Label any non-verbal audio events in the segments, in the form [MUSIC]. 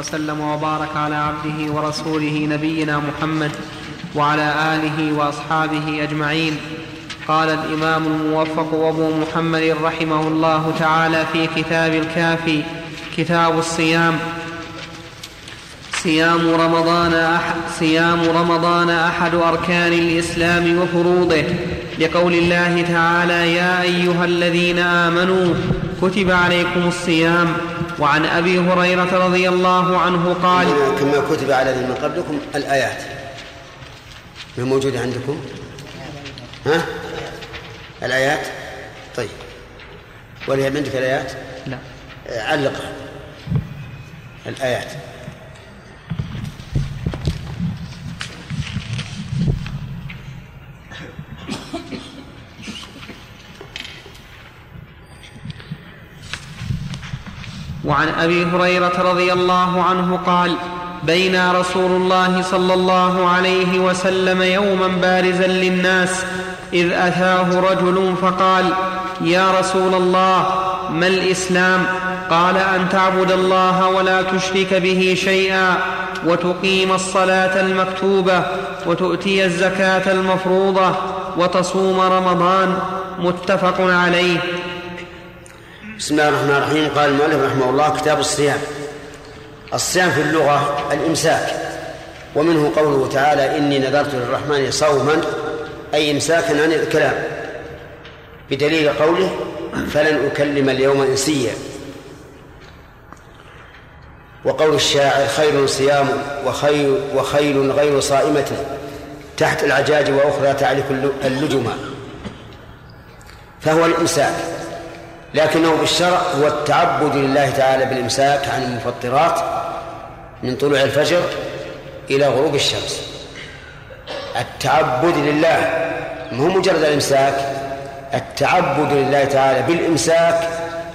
وسلم وبارك على عبده ورسوله نبينا محمد وعلى آله وأصحابه أجمعين. قال الإمام الموفق أبو محمد رحمه الله تعالى في كتاب الكافي كتاب الصيام. صيام رمضان أحد صيام رمضان أحد أركان الإسلام وفروضه. لقول الله تعالى يا أيها الذين آمنوا كتب عليكم الصيام وعن أبي هريرة رضي الله عنه قال كما كتب على الذين من قبلكم الآيات. ما موجودة عندكم؟ ها؟ الآيات؟ طيب. ولي عندك الآيات؟ لا علقها. الآيات. وعن أبي هريرة رضي الله عنه قال بينا رسول الله صلى الله عليه وسلم يوما بارزا للناس إذ أتاه رجل فقال يا رسول الله ما الإسلام؟ قال أن تعبد الله ولا تشرك به شيئا وتقيم الصلاة المكتوبة وتؤتي الزكاة المفروضة وتصوم رمضان متفق عليه. بسم الله الرحمن الرحيم. قال المؤلف رحمه الله كتاب الصيام. الصيام في اللغة الإمساك. ومنه قوله تعالى إني نذرت للرحمن صوما. أي إمساكا عن الكلام. بدليل قوله فلن أكلم اليوم إنسيا. وقول الشاعر خير صيام وخير وخيل غير صائمة. تحت العجاج وأخرى تعرف اللجما فهو الإمساك. لكنه بالشرع هو التعبد لله تعالى بالإمساك عن المفطرات من طلوع الفجر إلى غروب الشمس. التعبد لله مو مجرد الإمساك التعبد لله تعالى بالإمساك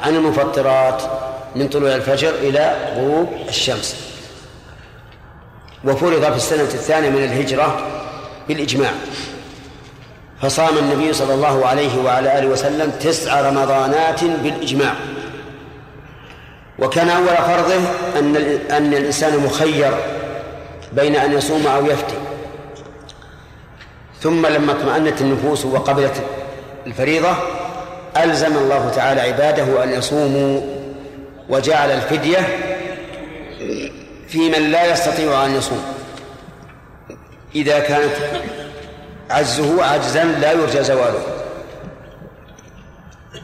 عن المفطرات من طلوع الفجر إلى غروب الشمس. وفرض في السنة الثانية من الهجرة بالإجماع. فصام النبي صلى الله عليه وعلى آله وسلم تسع رمضانات بالإجماع. وكان أول فرضه أن أن الإنسان مخير بين أن يصوم أو يفتي ثم لما اطمأنت النفوس وقبلت الفريضة ألزم الله تعالى عباده أن يصوموا وجعل الفدية في من لا يستطيع أن يصوم. إذا كانت عجزه عجزا لا يرجى زواله.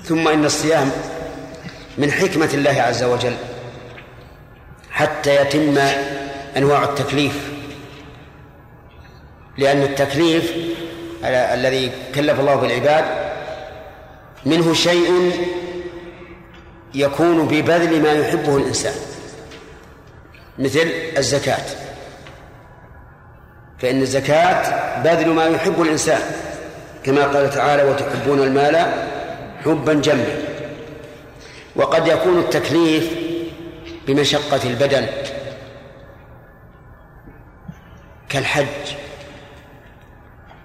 ثم إن الصيام من حكمة الله عز وجل حتى يتم أنواع التكليف. لأن التكليف الذي كلف الله بالعباد منه شيء يكون ببذل ما يحبه الإنسان مثل الزكاة. فإن الزكاة بذل ما يحب الإنسان كما قال تعالى وتحبون المال حبا جما وقد يكون التكليف بمشقة البدن كالحج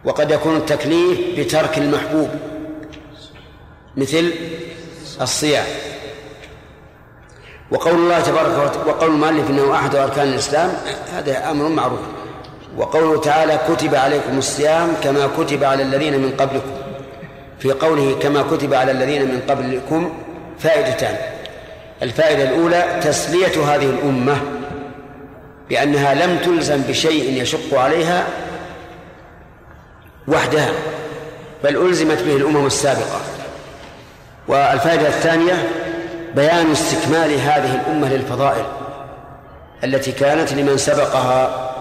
وقد يكون التكليف بترك المحبوب مثل الصيام. وقول الله تبارك وقول المؤلف إنه أحد أركان الإسلام هذا أمر معروف. وقوله تعالى كتب عليكم الصيام كما كتب على الذين من قبلكم. في قوله كما كتب على الذين من قبلكم فائدتان. الفائدة الأولى تسلية هذه الأمة بأنها لم تلزم بشيء يشق عليها وحدها بل ألزمت به الأمم السابقة. والفائدة الثانية بيان استكمال هذه الأمة للفضائل التي كانت لمن سبقها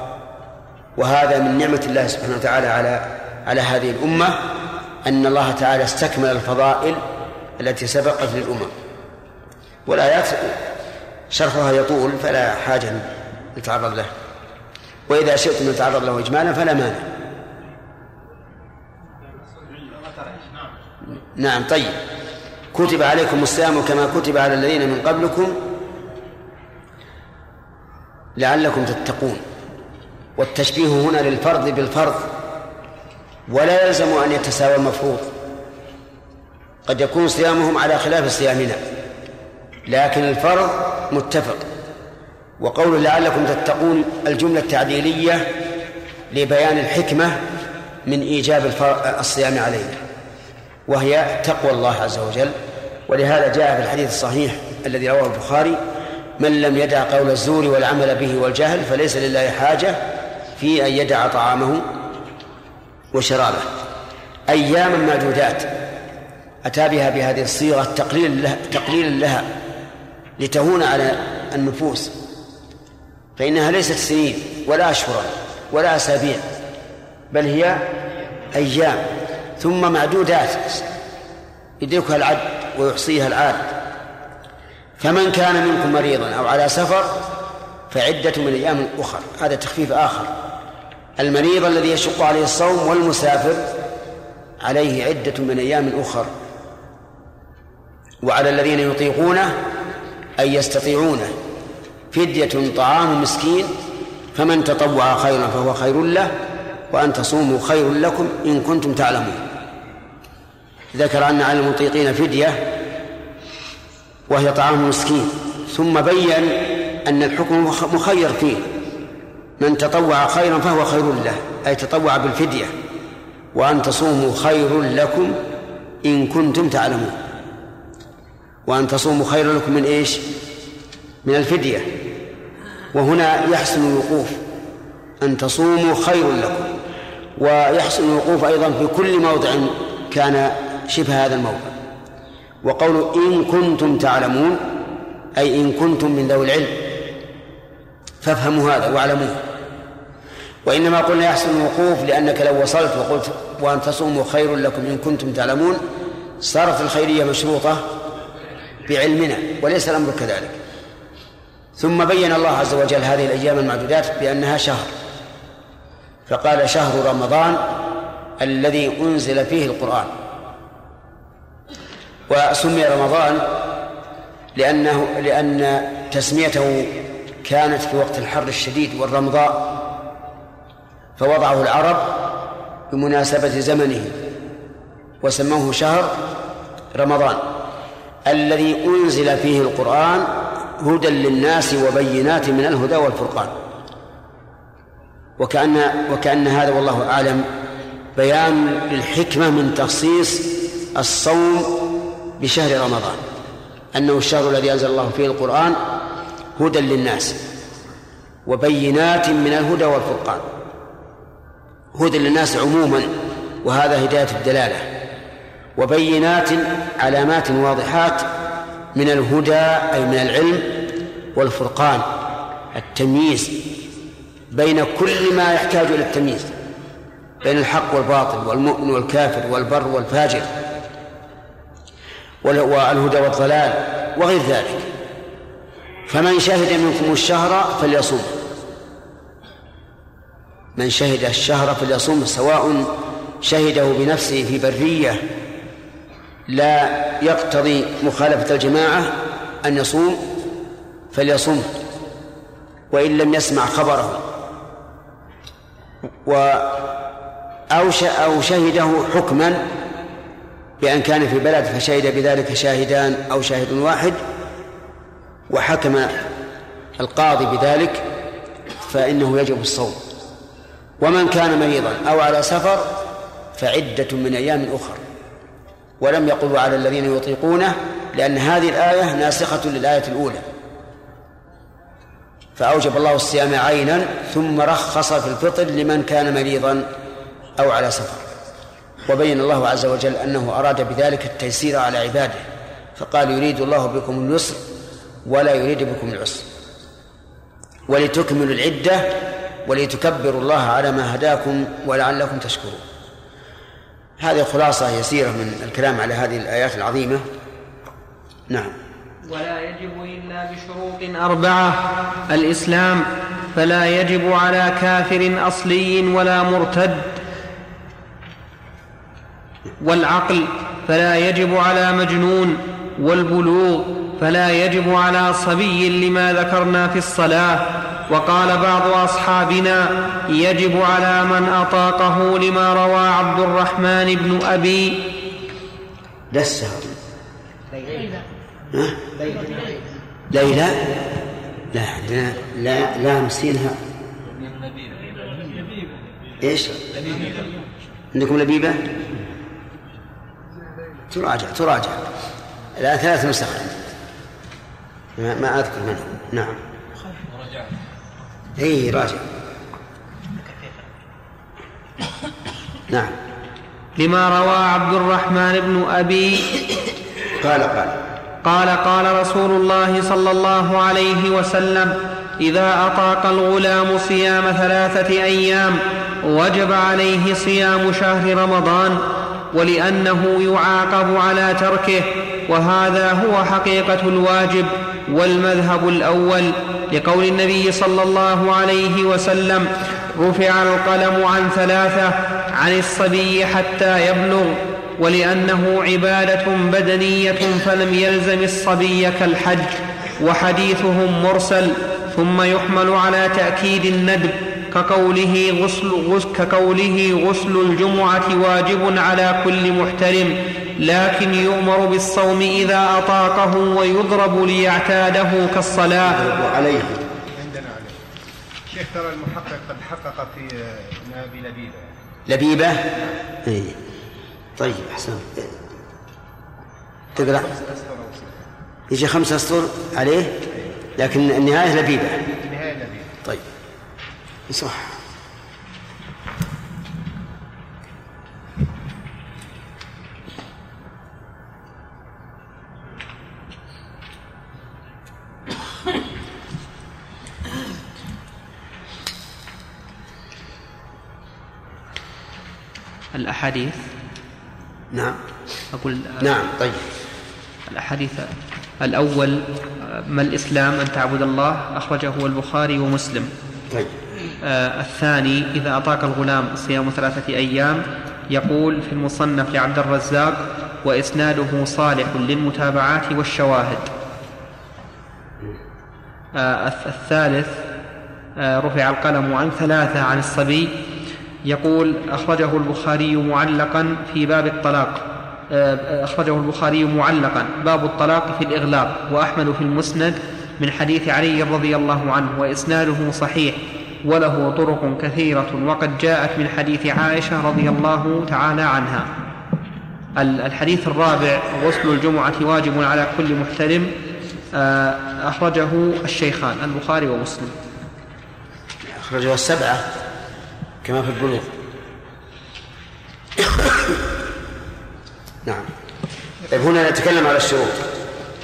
وهذا من نعمة الله سبحانه وتعالى على على هذه الأمة أن الله تعالى استكمل الفضائل التي سبقت للأمم. والآيات شرحها يطول فلا حاجة نتعرض له. وإذا شئتم نتعرض له إجمالا فلا مانع. نعم طيب. كتب عليكم الصيام كما كتب على الذين من قبلكم لعلكم تتقون. والتشبيه هنا للفرض بالفرض ولا يلزم أن يتساوى المفروض. قد يكون صيامهم على خلاف صيامنا لكن الفرض متفق. وقول لعلكم تتقون الجملة التعديلية لبيان الحكمة من إيجاب الصيام علينا وهي تقوى الله عز وجل. ولهذا جاء في الحديث الصحيح الذي رواه البخاري من لم يدع قول الزور والعمل به والجهل فليس لله حاجة في أن يدع طعامه وشرابه. أياما معدودات أتى بها بهذه الصيغة تقليل لها, تقليل لها لتهون على النفوس. فإنها ليست سنين ولا أشهرا ولا أسابيع بل هي أيام. ثم معدودات. يدركها العد ويحصيها العاد فمن كان منكم مريضا أو على سفر فعدة من أيام أخر هذا تخفيف آخر. المريض الذي يشق عليه الصوم والمسافر عليه عدة من أيام أخر. وعلى الذين يطيقونه أن يستطيعونه. فدية طعام مسكين فمن تطوع خيرا فهو خير له وأن تصوموا خير لكم إن كنتم تعلمون. ذكر أن على المطيقين فدية وهي طعام مسكين ثم بين أن الحكم مخير فيه. من تطوع خيرا فهو خير له أي تطوع بالفدية. وأن تصوموا خير لكم إن كنتم تعلمون. وأن تصوموا خير لكم من إيش؟ من الفدية. وهنا يحسن الوقوف. أن تصوموا خير لكم. ويحسن الوقوف أيضا في كل موضع كان شبه هذا الموضع وقول إن كنتم تعلمون أي إن كنتم من ذوي العلم. فافهموا هذا واعلموه. وإنما قلنا يحسن الوقوف لأنك لو وصلت وقلت وأن تصوموا خير لكم إن كنتم تعلمون صارت الخيرية مشروطة بعلمنا وليس الأمر كذلك. ثم بين الله عز وجل هذه الأيام المعدودات بأنها شهر. فقال شهر رمضان الذي أنزل فيه القرآن. وسمي رمضان لأنه لأن تسميته كانت في وقت الحر الشديد والرمضاء فوضعه العرب بمناسبة زمنه وسموه شهر رمضان. الذي أنزل فيه القرآن هدى للناس وبينات من الهدى والفرقان. وكأن وكأن هذا والله أعلم بيان للحكمة من تخصيص الصوم بشهر رمضان. أنه الشهر الذي أنزل الله فيه القرآن هدى للناس وبينات من الهدى والفرقان. هدى للناس عموما وهذا هداية الدلالة. وبينات علامات واضحات من الهدى أي من العلم والفرقان. التمييز بين كل ما يحتاج إلى التمييز بين الحق والباطل والمؤمن والكافر والبر والفاجر والهدى والضلال وغير ذلك. فمن شهد منكم الشهر فليصوم. من شهد الشهر فليصوم سواء شهده بنفسه في برية لا يقتضي مخالفة الجماعة أن يصوم فليصوم وإن لم يسمع خبره. و أو أو شهده حكما بأن كان في بلد فشهد بذلك شاهدان أو شاهد واحد وحكم القاضي بذلك فإنه يجب الصوم. ومن كان مريضا أو على سفر فعدة من أيام أخر. ولم يقل على الذين يطيقونه لأن هذه الآية ناسخة للآية الأولى. فأوجب الله الصيام عينا ثم رخص في الفطر لمن كان مريضا أو على سفر. وبين الله عز وجل أنه أراد بذلك التيسير على عباده. فقال يريد الله بكم اليسر ولا يريد بكم العسر. ولتكملوا العدة ولتكبروا الله على ما هداكم ولعلكم تشكرون. هذه خلاصة يسيرة من الكلام على هذه الآيات العظيمة. نعم. ولا يجب إلا بشروط أربعة. الإسلام فلا يجب على كافر أصلي ولا مرتد. والعقل فلا يجب على مجنون. والبلوغ فلا يجب على صبي لما ذكرنا في الصلاة. وقال بعض أصحابنا يجب على من أطاقه لما روى عبد الرحمن بن أبي. لسه ليلى. لا عندنا لا لا مسينها إيش؟ عندكم لبيبة؟ تراجع تراجع. لا ثلاث نسخ. ما, ما أذكر منهم نعم. اي راجع. نعم. لما روى عبد الرحمن بن أبي قال قال. قال قال رسول الله صلى الله عليه وسلم إذا أطاق الغلام صيام ثلاثة أيام وجب عليه صيام شهر رمضان ولأنه يعاقب على تركه وهذا هو حقيقة الواجب. والمذهب الأول لقول النبي صلى الله عليه وسلم رفع القلم عن ثلاثة عن الصبي حتى يبلغ ولأنه عبادة بدنية فلم يلزم الصبي كالحج وحديثهم مرسل ثم يحمل على تأكيد الندب. كقوله غسل, غسل كقوله غسل الجمعة واجب على كل محترم لكن يؤمر بالصوم إذا أطاقه ويضرب ليعتاده كالصلاة. عليه. عندنا عليه. شيخ ترى المحقق قد حقق في أبي لبيبة. لبيبة؟ إيه. طيب أحسن. تقرأ. يجي خمس أسطر عليه؟ لكن النهاية لبيبة. صح. الأحاديث؟ نعم. أقول نعم طيب. الأحاديث الأول ما الإسلام أن تعبد الله؟ أخرجه البخاري ومسلم. طيب. الثاني إذا أطاق الغلام صيام ثلاثة أيام يقول في المصنف لعبد الرزاق وإسناده صالح للمتابعات والشواهد. آه الثالث آه رفع القلم عن ثلاثة عن الصبي. يقول أخرجه البخاري معلقا في باب الطلاق. آه، أخرجه البخاري معلقا. باب الطلاق في الإغلاق. وأحمد في المسند من حديث علي رضي الله عنه. وإسناده صحيح. وله طرق كثيرة وقد جاءت من حديث عائشة رضي الله تعالى عنها. الحديث الرابع غسل الجمعة واجب على كل محترم آه، أخرجه الشيخان البخاري ومسلم. أخرجه السبعة كما في البلوغ. نعم. طيب هنا نتكلم على الشروط.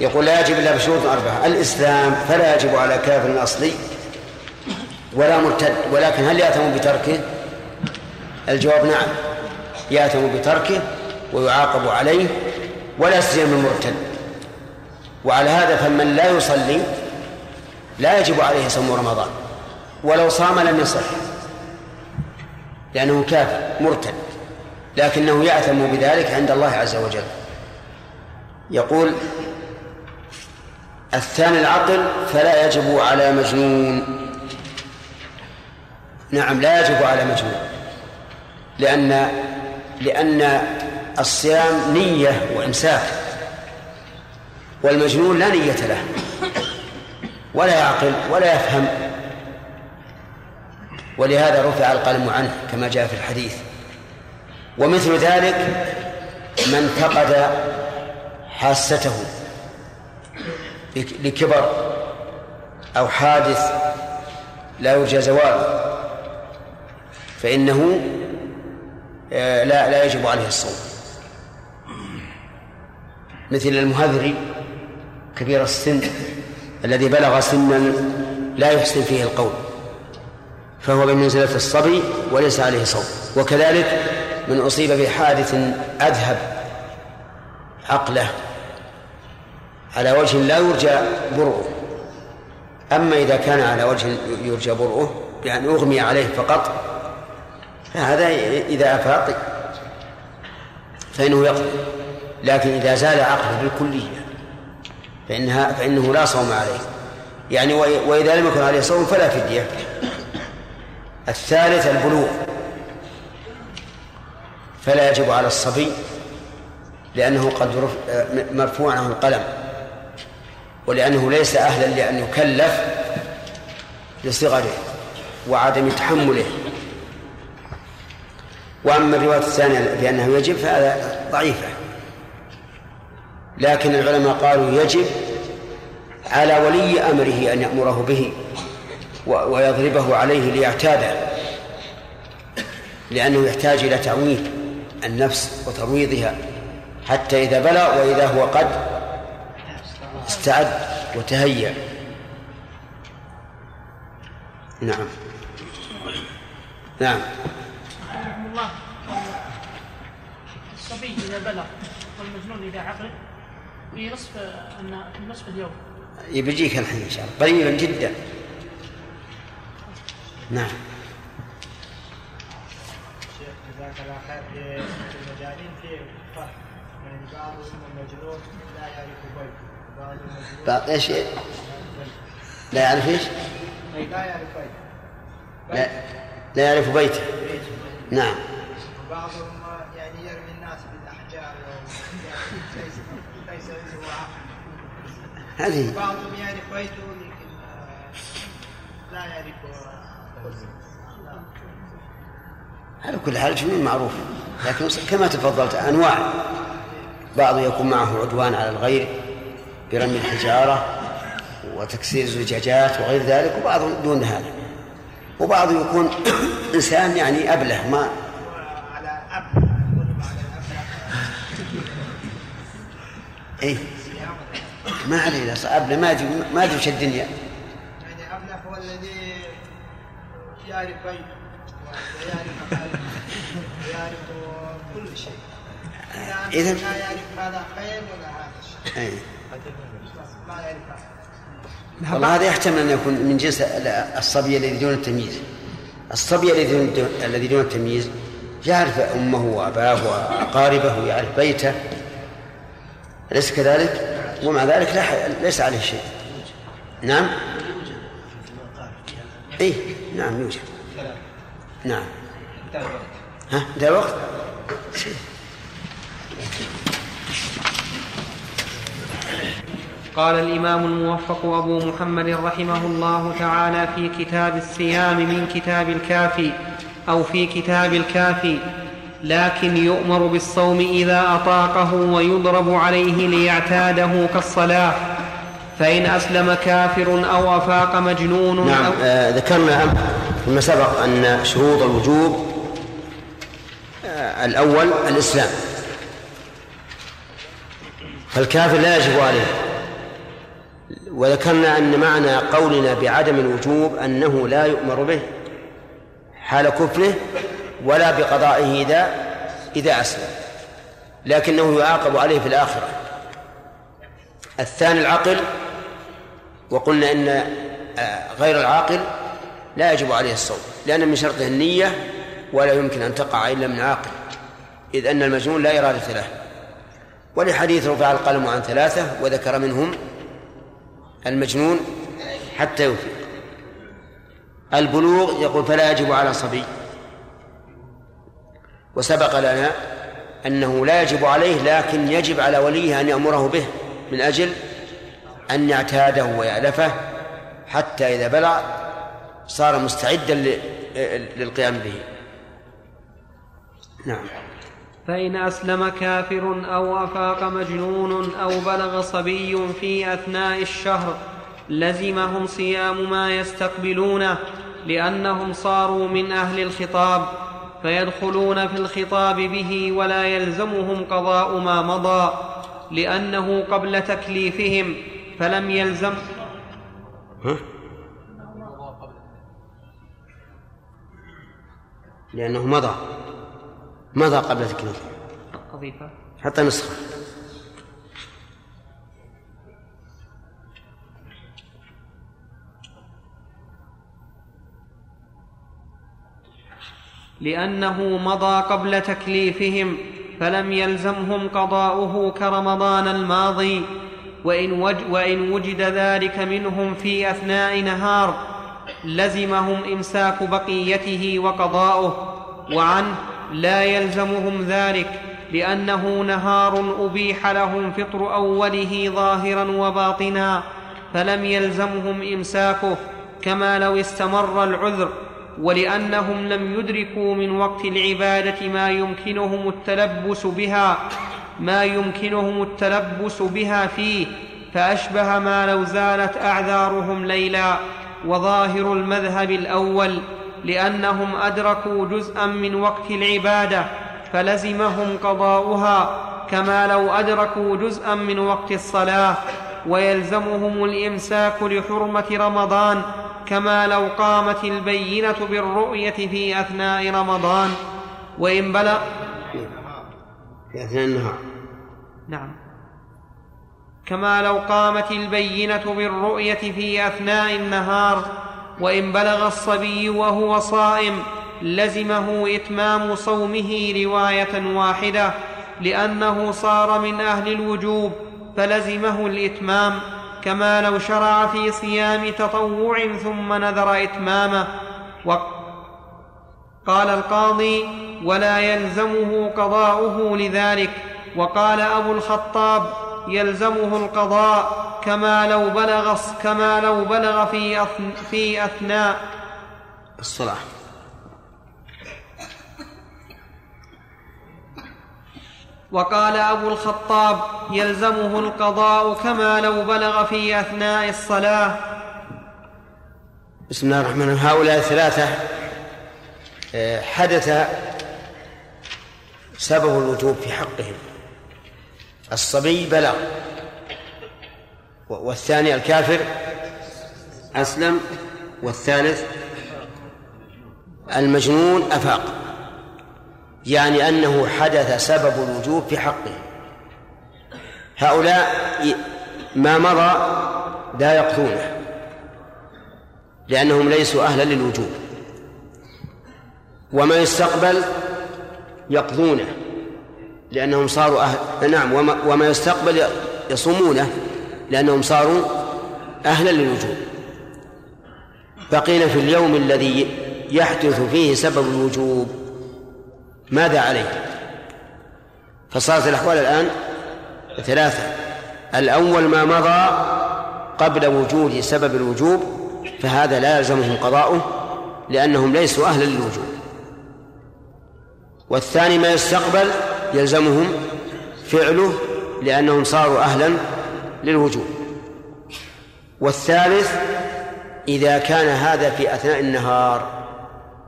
يقول لا يجب إلا بشروط أربعة. الإسلام فلا يجب على كافر اصلي ولا مرتد. ولكن هل ياثم بتركه؟ الجواب نعم. ياثم بتركه ويعاقب عليه ولا سيما المرتد. وعلى هذا فمن لا يصلي لا يجب عليه صوم رمضان ولو صام لم يصح لأنه كافر مرتد. لكنه يأثم بذلك عند الله عز وجل. يقول الثاني العقل فلا يجب على مجنون. نعم لا يجب على مجنون لأن لأن الصيام نية وإمساك والمجنون لا نية له ولا يعقل ولا يفهم. ولهذا رفع القلم عنه كما جاء في الحديث. ومثل ذلك من فقد حاسته لكبر أو حادث لا يرجى زواله. فإنه آه، لا لا يجب عليه الصوم. مثل المهذري كبير السن الذي بلغ سنا لا يحسن فيه القول فهو بمنزلة الصبي وليس عليه صوم. وكذلك من أصيب بحادث أذهب عقله على وجه لا يرجى برؤه. أما إذا كان على وجه يرجى برؤه يعني أغمي عليه فقط فهذا إذا أفاق فإنه يقضي. لكن إذا زال عقله بالكلية فإنها فإنه لا صوم عليه. يعني وإذا لم يكن عليه صوم فلا فدية. الثالث البلوغ. فلا يجب على الصبي لأنه قد مرفوع عنه القلم. ولأنه ليس أهلا لأن يكلف لصغره وعدم تحمله. وأما الرواية الثانية بأنه يجب فهذا ضعيفة. لكن العلماء قالوا يجب على ولي أمره أن يأمره به ويضربه عليه ليعتاده لأنه يحتاج إلى تعويض النفس وترويضها حتى إذا بلغ وإذا هو قد استعد وتهيأ. نعم. نعم. الله. الصبي إذا بلغ والمجنون إذا عقل في نصف أن في نصف اليوم. بيجيك الحين إن شاء الله. قريبا جدا. نعم. شيخ جزاك الله خير. في المجانين في يعني بعضهم المجنون لا يعرف بيت بعض إيش؟ لا يعرف إيش؟ لا يعرف بيت لا لا يعرف بيته. نعم. وبعضهم يعني يرمي الناس بالأحجار ليس ليس هذه. بعضهم يعرف بيته لكن لا يعرف على كل حال جنون معروف لكن كما تفضلت أنواع. بعض يكون معه عدوان على الغير برمي الحجارة وتكسير الزجاجات وغير ذلك وبعض دون هذا. وبعض يكون إنسان يعني أبله ما على على اي ما عليه أبله ما ادري ما ادري وش الدنيا. يعني أبله هو الذي يعرف بيت ويعرف ويعرف كل شيء. إذا لا يعرف هذا خير ولا هذا شر. اي ما يعرف والله هذا يحتمل أن يكون من جنس الصبي الذي دون التمييز. الصبي الذي دون الذي دون التمييز يعرف أمه وأباه وأقاربه ويعرف بيته. أليس كذلك؟ ومع ذلك لا ليس عليه شيء. نعم؟ اي نعم يوجد. نعم. ها انتهى الوقت؟ قال الإمام الموفق أبو محمد رحمه الله تعالى في كتاب الصيام من كتاب الكافي أو في كتاب الكافي لكن يؤمر بالصوم إذا أطاقه ويضرب عليه ليعتاده كالصلاة فإن أسلم كافر أو أفاق مجنون نعم أو آه ذكرنا فيما سبق أن شروط الوجوب آه الأول الإسلام فالكافر لا يجب عليه وذكرنا أن معنى قولنا بعدم الوجوب أنه لا يؤمر به حال كفره ولا بقضائه إذا إذا أسلم لكنه يعاقب عليه في الآخرة. الثاني العقل وقلنا إن آه، غير العاقل لا يجب عليه الصوم لأن من شرطه النية ولا يمكن أن تقع إلا من عاقل إذ أن المجنون لا إرادة له. ولحديث رفع القلم عن ثلاثة وذكر منهم المجنون حتى يفيق البلوغ يقول فلا يجب على صبي. وسبق لنا أنه لا يجب عليه لكن يجب على وليه أن يأمره به من أجل أن يعتاده ويألفه حتى إذا بلغ صار مستعدا للقيام به. نعم. فإن أسلم كافر أو أفاق مجنون أو بلغ صبي في أثناء الشهر لزمهم صيام ما يستقبلونه لأنهم صاروا من أهل الخطاب فيدخلون في الخطاب به ولا يلزمهم قضاء ما مضى لأنه قبل تكليفهم فلم يلزم؟ لأنه مضى مضى قبل تكليفه أضيفه حتى نسخة. لأنه مضى قبل تكليفهم فلم يلزمهم قضاؤه كرمضان الماضي وإن, وج وإن وجد ذلك منهم في أثناء نهار لزمهم إمساك بقيته وقضاؤه وعنه لا يلزمهم ذلك لأنه نهار أبيح لهم فطر أوله ظاهرا وباطنا فلم يلزمهم إمساكه كما لو استمر العذر ولأنهم لم يدركوا من وقت العبادة ما يمكنهم التلبس بها ما يمكنهم التلبس بها فيه فأشبه ما لو زالت أعذارهم ليلا وظاهر المذهب الأول لأنهم أدركوا جزءا من وقت العبادة فلزمهم قضاؤها كما لو أدركوا جزءا من وقت الصلاة. ويلزمهم الإمساك لحرمة رمضان كما لو قامت البينة بالرؤية في أثناء رمضان. وإن بلغ في أثناء النهار. نعم. كما لو قامت البينة بالرؤية في أثناء النهار وإن بلغ الصبي وهو صائم لزمه إتمام صومه رواية واحدة لأنه صار من أهل الوجوب فلزمه الإتمام كما لو شرع في صيام تطوع ثم نذر إتمامه. قال القاضي ولا يلزمه قضاؤه لذلك وقال أبو الخطاب يلزمه القضاء كما لو بلغ كما لو بلغ في في أثناء الصلاة. وقال أبو الخطاب يلزمه القضاء كما لو بلغ في أثناء الصلاة. بسم الله الرحمن الرحيم. هؤلاء الثلاثة آه، حدث سبب الوجوب في حقهم. الصبي بلغ والثاني الكافر أسلم والثالث المجنون أفاق. يعني أنه حدث سبب الوجوب في حقه. هؤلاء ما مضى لا يقضونه لأنهم ليسوا أهلا للوجوب. وما يستقبل يقضونه. لأنهم صاروا أهل نعم وما, وما يستقبل يصومونه لأنهم صاروا أهلا للوجوب. بقينا في اليوم الذي يحدث فيه سبب الوجوب ماذا عليه؟ فصارت الأحوال الآن ثلاثة. الأول ما مضى قبل وجود سبب الوجوب فهذا لا يلزمهم قضاؤه لأنهم ليسوا أهلا للوجوب. والثاني ما يستقبل يلزمهم فعله لأنهم صاروا أهلا للوجوب والثالث إذا كان هذا في أثناء النهار.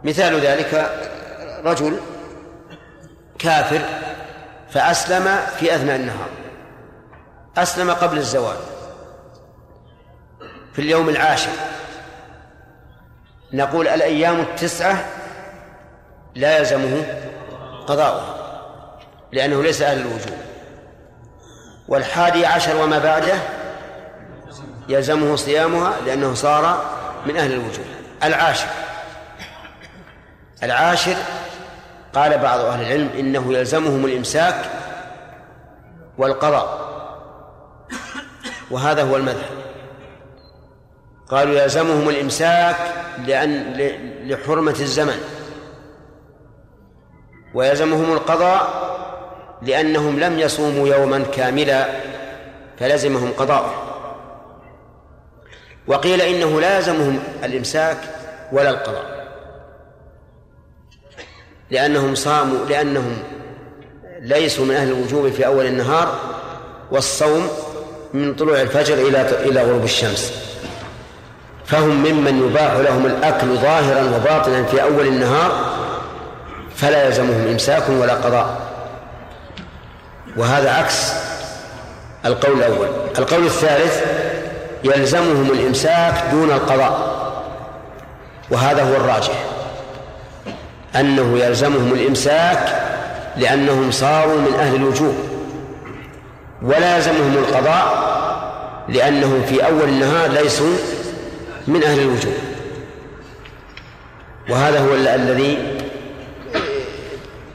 مثال ذلك رجل كافر فأسلم في أثناء النهار. أسلم قبل الزوال في اليوم العاشر. نقول الأيام التسعة لا يلزمه قضاؤها. لأنه ليس أهل الوجوب والحادي عشر وما بعده يلزمه صيامها لأنه صار من أهل الوجوب العاشر. العاشر قال بعض أهل العلم إنه يلزمهم الإمساك والقضاء. وهذا هو المذهب. قالوا يلزمهم الإمساك لأن لحرمة الزمن. ويلزمهم القضاء لأنهم لم يصوموا يوما كاملا فلزمهم قضاءه وقيل إنه لا يلزمهم الإمساك ولا القضاء. لأنهم صاموا لأنهم ليسوا من أهل الوجوب في أول النهار والصوم من طلوع الفجر إلى إلى غروب الشمس. فهم ممن يباح لهم الأكل ظاهرا وباطنا في أول النهار فلا يلزمهم إمساك ولا قضاء. وهذا عكس القول الأول. القول الثالث يلزمهم الإمساك دون القضاء وهذا هو الراجح. أنه يلزمهم الإمساك لأنهم صاروا من أهل الوجوب ولا يلزمهم القضاء لأنهم في أول النهار ليسوا من أهل الوجوب وهذا هو الذي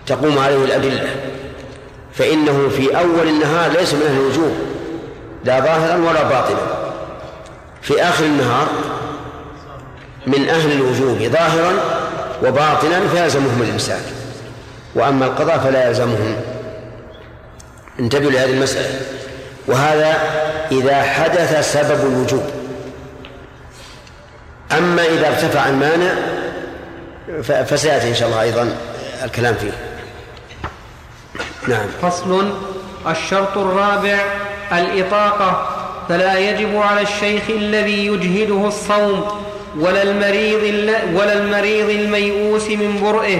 تقوم عليه الأدلة. فإنه في أول النهار ليس من أهل الوجوب لا ظاهرا ولا باطنا. في آخر النهار من أهل الوجوب ظاهرا وباطنا فيلزمهم الإمساك. وأما القضاء فلا يلزمهم. انتبهوا لهذه المسألة. وهذا إذا حدث سبب الوجوب. أما إذا ارتفع المانع فسيأتي إن شاء الله أيضا الكلام فيه. نعم. فصل. الشرط الرابع الإطاقة. فلا يجب على الشيخ الذي يجهده الصوم ولا المريض ولا المريض الميؤوس من برئه.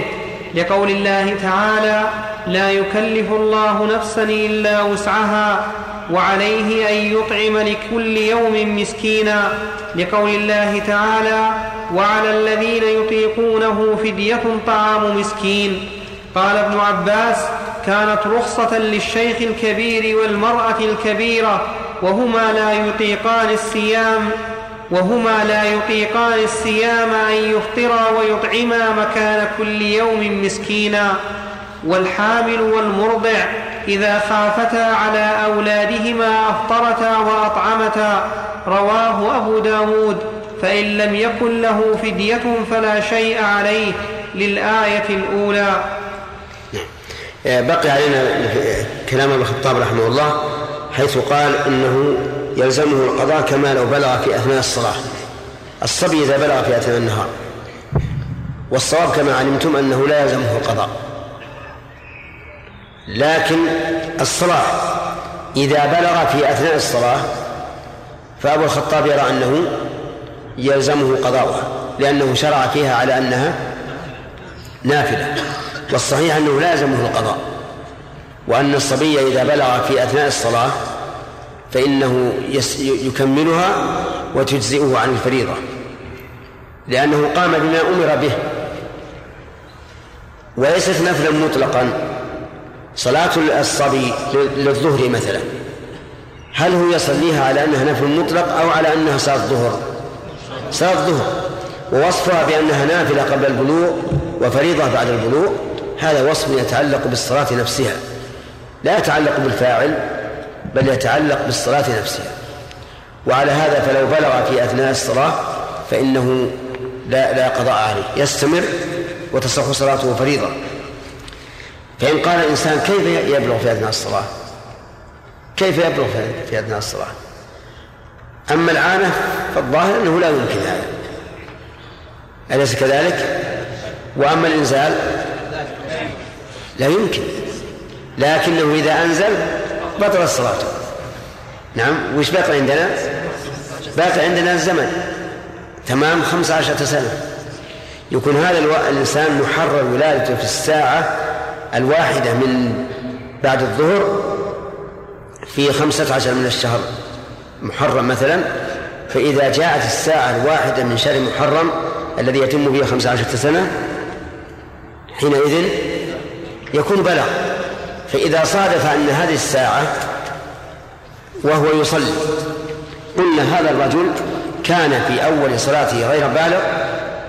لقول الله تعالى لا يكلف الله نفسا إلا وسعها وعليه أن يطعم لكل يوم مسكينا. لقول الله تعالى وعلى الذين يطيقونه فدية طعام مسكين. قال ابن عباس كانت رخصة للشيخ الكبير والمرأة الكبيرة وهما لا يطيقان الصيام وهما لا يطيقان الصيام أن يفطرا ويطعما مكان كل يوم مسكينا. والحامل والمرضع إذا خافتا على أولادهما أفطرتا وأطعمتا. رواه أبو داود. فإن لم يكن له فدية فلا شيء عليه للآية الأولى. بقي علينا كلام ابن الخطاب رحمه الله حيث قال إنه يلزمه القضاء كما لو بلغ في أثناء الصلاة. الصبي إذا بلغ في أثناء النهار. والصواب كما علمتم أنه لا يلزمه القضاء. لكن الصلاة إذا بلغ في أثناء الصلاة فأبو الخطاب يرى أنه يلزمه قضاؤها لأنه شرع فيها على أنها نافلة. والصحيح أنه لا يلزمه القضاء وأن الصبي إذا بلغ في أثناء الصلاة فإنه يكملها وتجزئه عن الفريضة لأنه قام بما أمر به. وليست نفلا مطلقا صلاة الصبي للظهر مثلا. هل هو يصليها على أنها نفل مطلق أو على أنها صلاة ظهر صلاة ظهر ووصفها بأنها نافلة قبل البلوغ وفريضة بعد البلوغ. هذا وصف يتعلق بالصلاة نفسها. لا يتعلق بالفاعل بل يتعلق بالصلاة نفسها. وعلى هذا فلو بلغ في أثناء الصلاة فإنه لا لا قضاء عليه. يستمر وتصح صلاته فريضة. فإن قال الإنسان كيف يبلغ في أثناء الصلاة؟ كيف يبلغ في أثناء الصلاة؟ أما العانة فالظاهر أنه لا يمكن هذا. أليس كذلك؟ وأما الإنزال لا يمكن. لكنه إذا أنزل بطل الصلاة. نعم وش باقي عندنا؟ باقي عندنا الزمن. تمام خمسة عشرة سنة. يكون هذا ألو... الإنسان محرر ولادته في الساعة الواحدة من بعد الظهر في خمسة عشر من الشهر. محرم مثلا. فإذا جاءت الساعة الواحدة من شهر محرم الذي يتم به خمسة عشرة سنة حينئذ يكون بلغ. فإذا صادف أن هذه الساعة وهو يصلي قلنا هذا الرجل كان في أول صلاته غير بالغ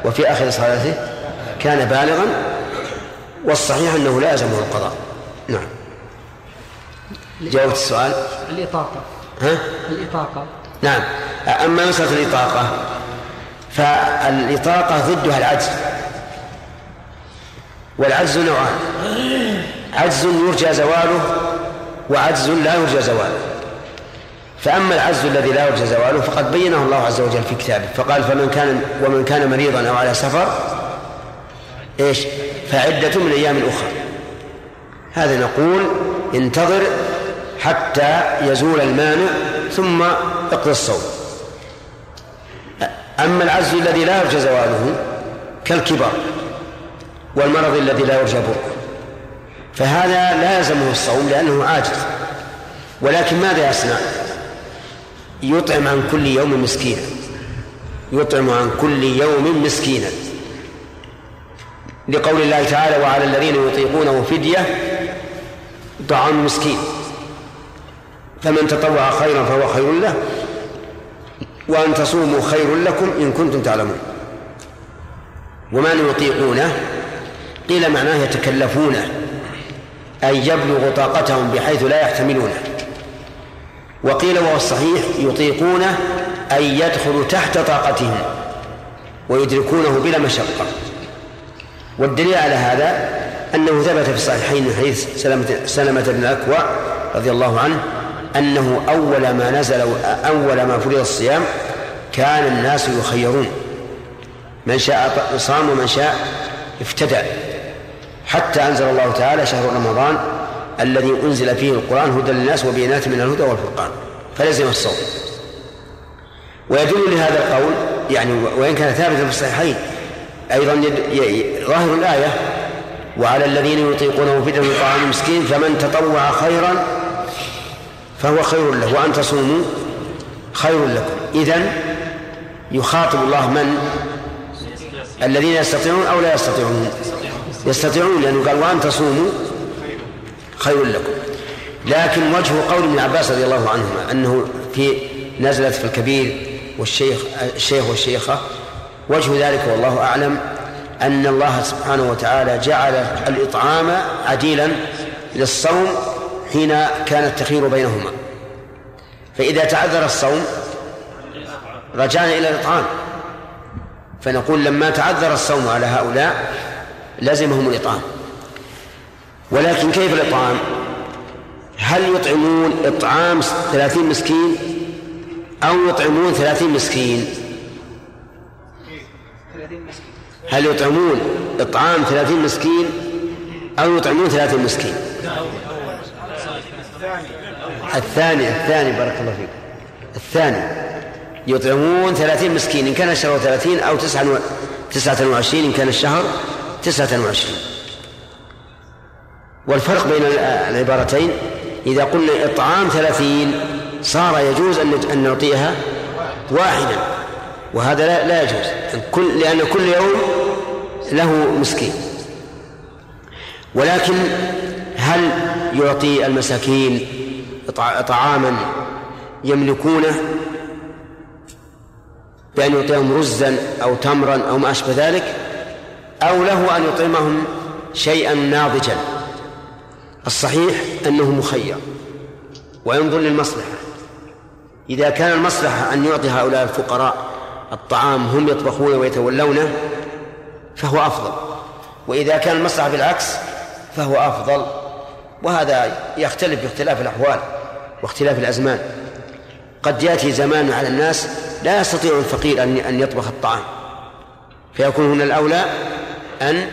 وفي آخر صلاته كان بالغا والصحيح أنه لا يلزمه القضاء. نعم. جاوبت السؤال. الإطاقة. ها؟ الإطاقة. نعم. أما مسألة الإطاقة فالإطاقة ضدها العجز. والعجز نوعان. عجز يرجى زواله وعجز لا يرجى زواله. فأما العجز الذي لا يرجى زواله فقد بينه الله عز وجل في كتابه. فقال فمن كان ومن كان مريضا أو على سفر إيش؟ فعدة من أيام أخرى. هذا نقول انتظر حتى يزول المانع ثم اقضي الصوم. أما العجز الذي لا يرجى زواله كالكبر والمرض الذي لا يرجى برؤه فهذا لا يلزمه الصوم لأنه عاجز. ولكن ماذا يصنع؟ يطعم عن كل يوم مسكينا. يطعم عن كل يوم مسكينا. لقول الله تعالى وعلى الذين يطيقونه فدية طعام مسكين. فمن تطوع خيرا فهو خير له وأن تصوموا خير لكم إن كنتم تعلمون. وما يطيقونه؟ قيل معناه يتكلفونه أي يبلغ طاقتهم بحيث لا يحتملونه وقيل وهو الصحيح يطيقونه أي يدخل تحت طاقتهم ويدركونه بلا مشقة. والدليل على هذا أنه ثبت في الصحيحين من حديث سلمة, سلمة بن الأكوع رضي الله عنه أنه أول ما نزل أول ما فرض الصيام كان الناس يخيرون. من شاء صام ومن شاء افتدى. حتى أنزل الله تعالى شهر رمضان الذي أنزل فيه القرآن هدى للناس وبينات من الهدى والفرقان فلزم الصوم. ويدل لهذا القول يعني وإن كان ثابتا في الصحيحين أيضا ظاهر الآية وعلى الذين يطيقونه فدية طعام مسكين فمن تطوع خيرا فهو خير له وأن تصوموا خير لكم. إذن يخاطب الله من؟ الذين يستطيعون أو لا يستطيعون. يستطيعون لأنه قال وأن تصوموا خير لكم. لكن وجه قول ابن عباس رضي الله عنهما أنه في نزلت في الكبير والشيخ الشيخ والشيخة وجه ذلك والله أعلم أن الله سبحانه وتعالى جعل الإطعام عديلا للصوم حين كان التخير بينهما. فإذا تعذر الصوم رجعنا إلى الإطعام. فنقول لما تعذر الصوم على هؤلاء لزمهم الإطعام. ولكن كيف الإطعام؟ هل يطعمون إطعام ثلاثين مسكين أو يطعمون ثلاثين مسكين؟ هل يطعمون إطعام ثلاثين مسكين أو يطعمون ثلاثين مسكين؟ الثاني الثاني بارك الله فيك. الثاني يطعمون ثلاثين مسكين إن كان الشهر ثلاثين أو تسعة وعشرين إن كان الشهر تسعة وعشرين. والفرق بين العبارتين إذا قلنا إطعام ثلاثين صار يجوز أن نعطيها واحدا. وهذا لا, يجوز. لأن كل يوم له مسكين. ولكن هل يعطي المساكين طعاما يملكونه بأن يعطيهم رزا أو تمرا أو ما أشبه ذلك؟ أو له أن يطعمهم شيئا ناضجا. الصحيح أنه مخير وينظر للمصلحة. إذا كان المصلحة أن يعطي هؤلاء الفقراء الطعام هم يطبخون ويتولونه فهو أفضل وإذا كان المصلحة بالعكس فهو أفضل وهذا يختلف باختلاف الأحوال واختلاف الأزمان. قد يأتي زمان على الناس لا يستطيع الفقير أن أن يطبخ الطعام فيكون هنا الأولى أن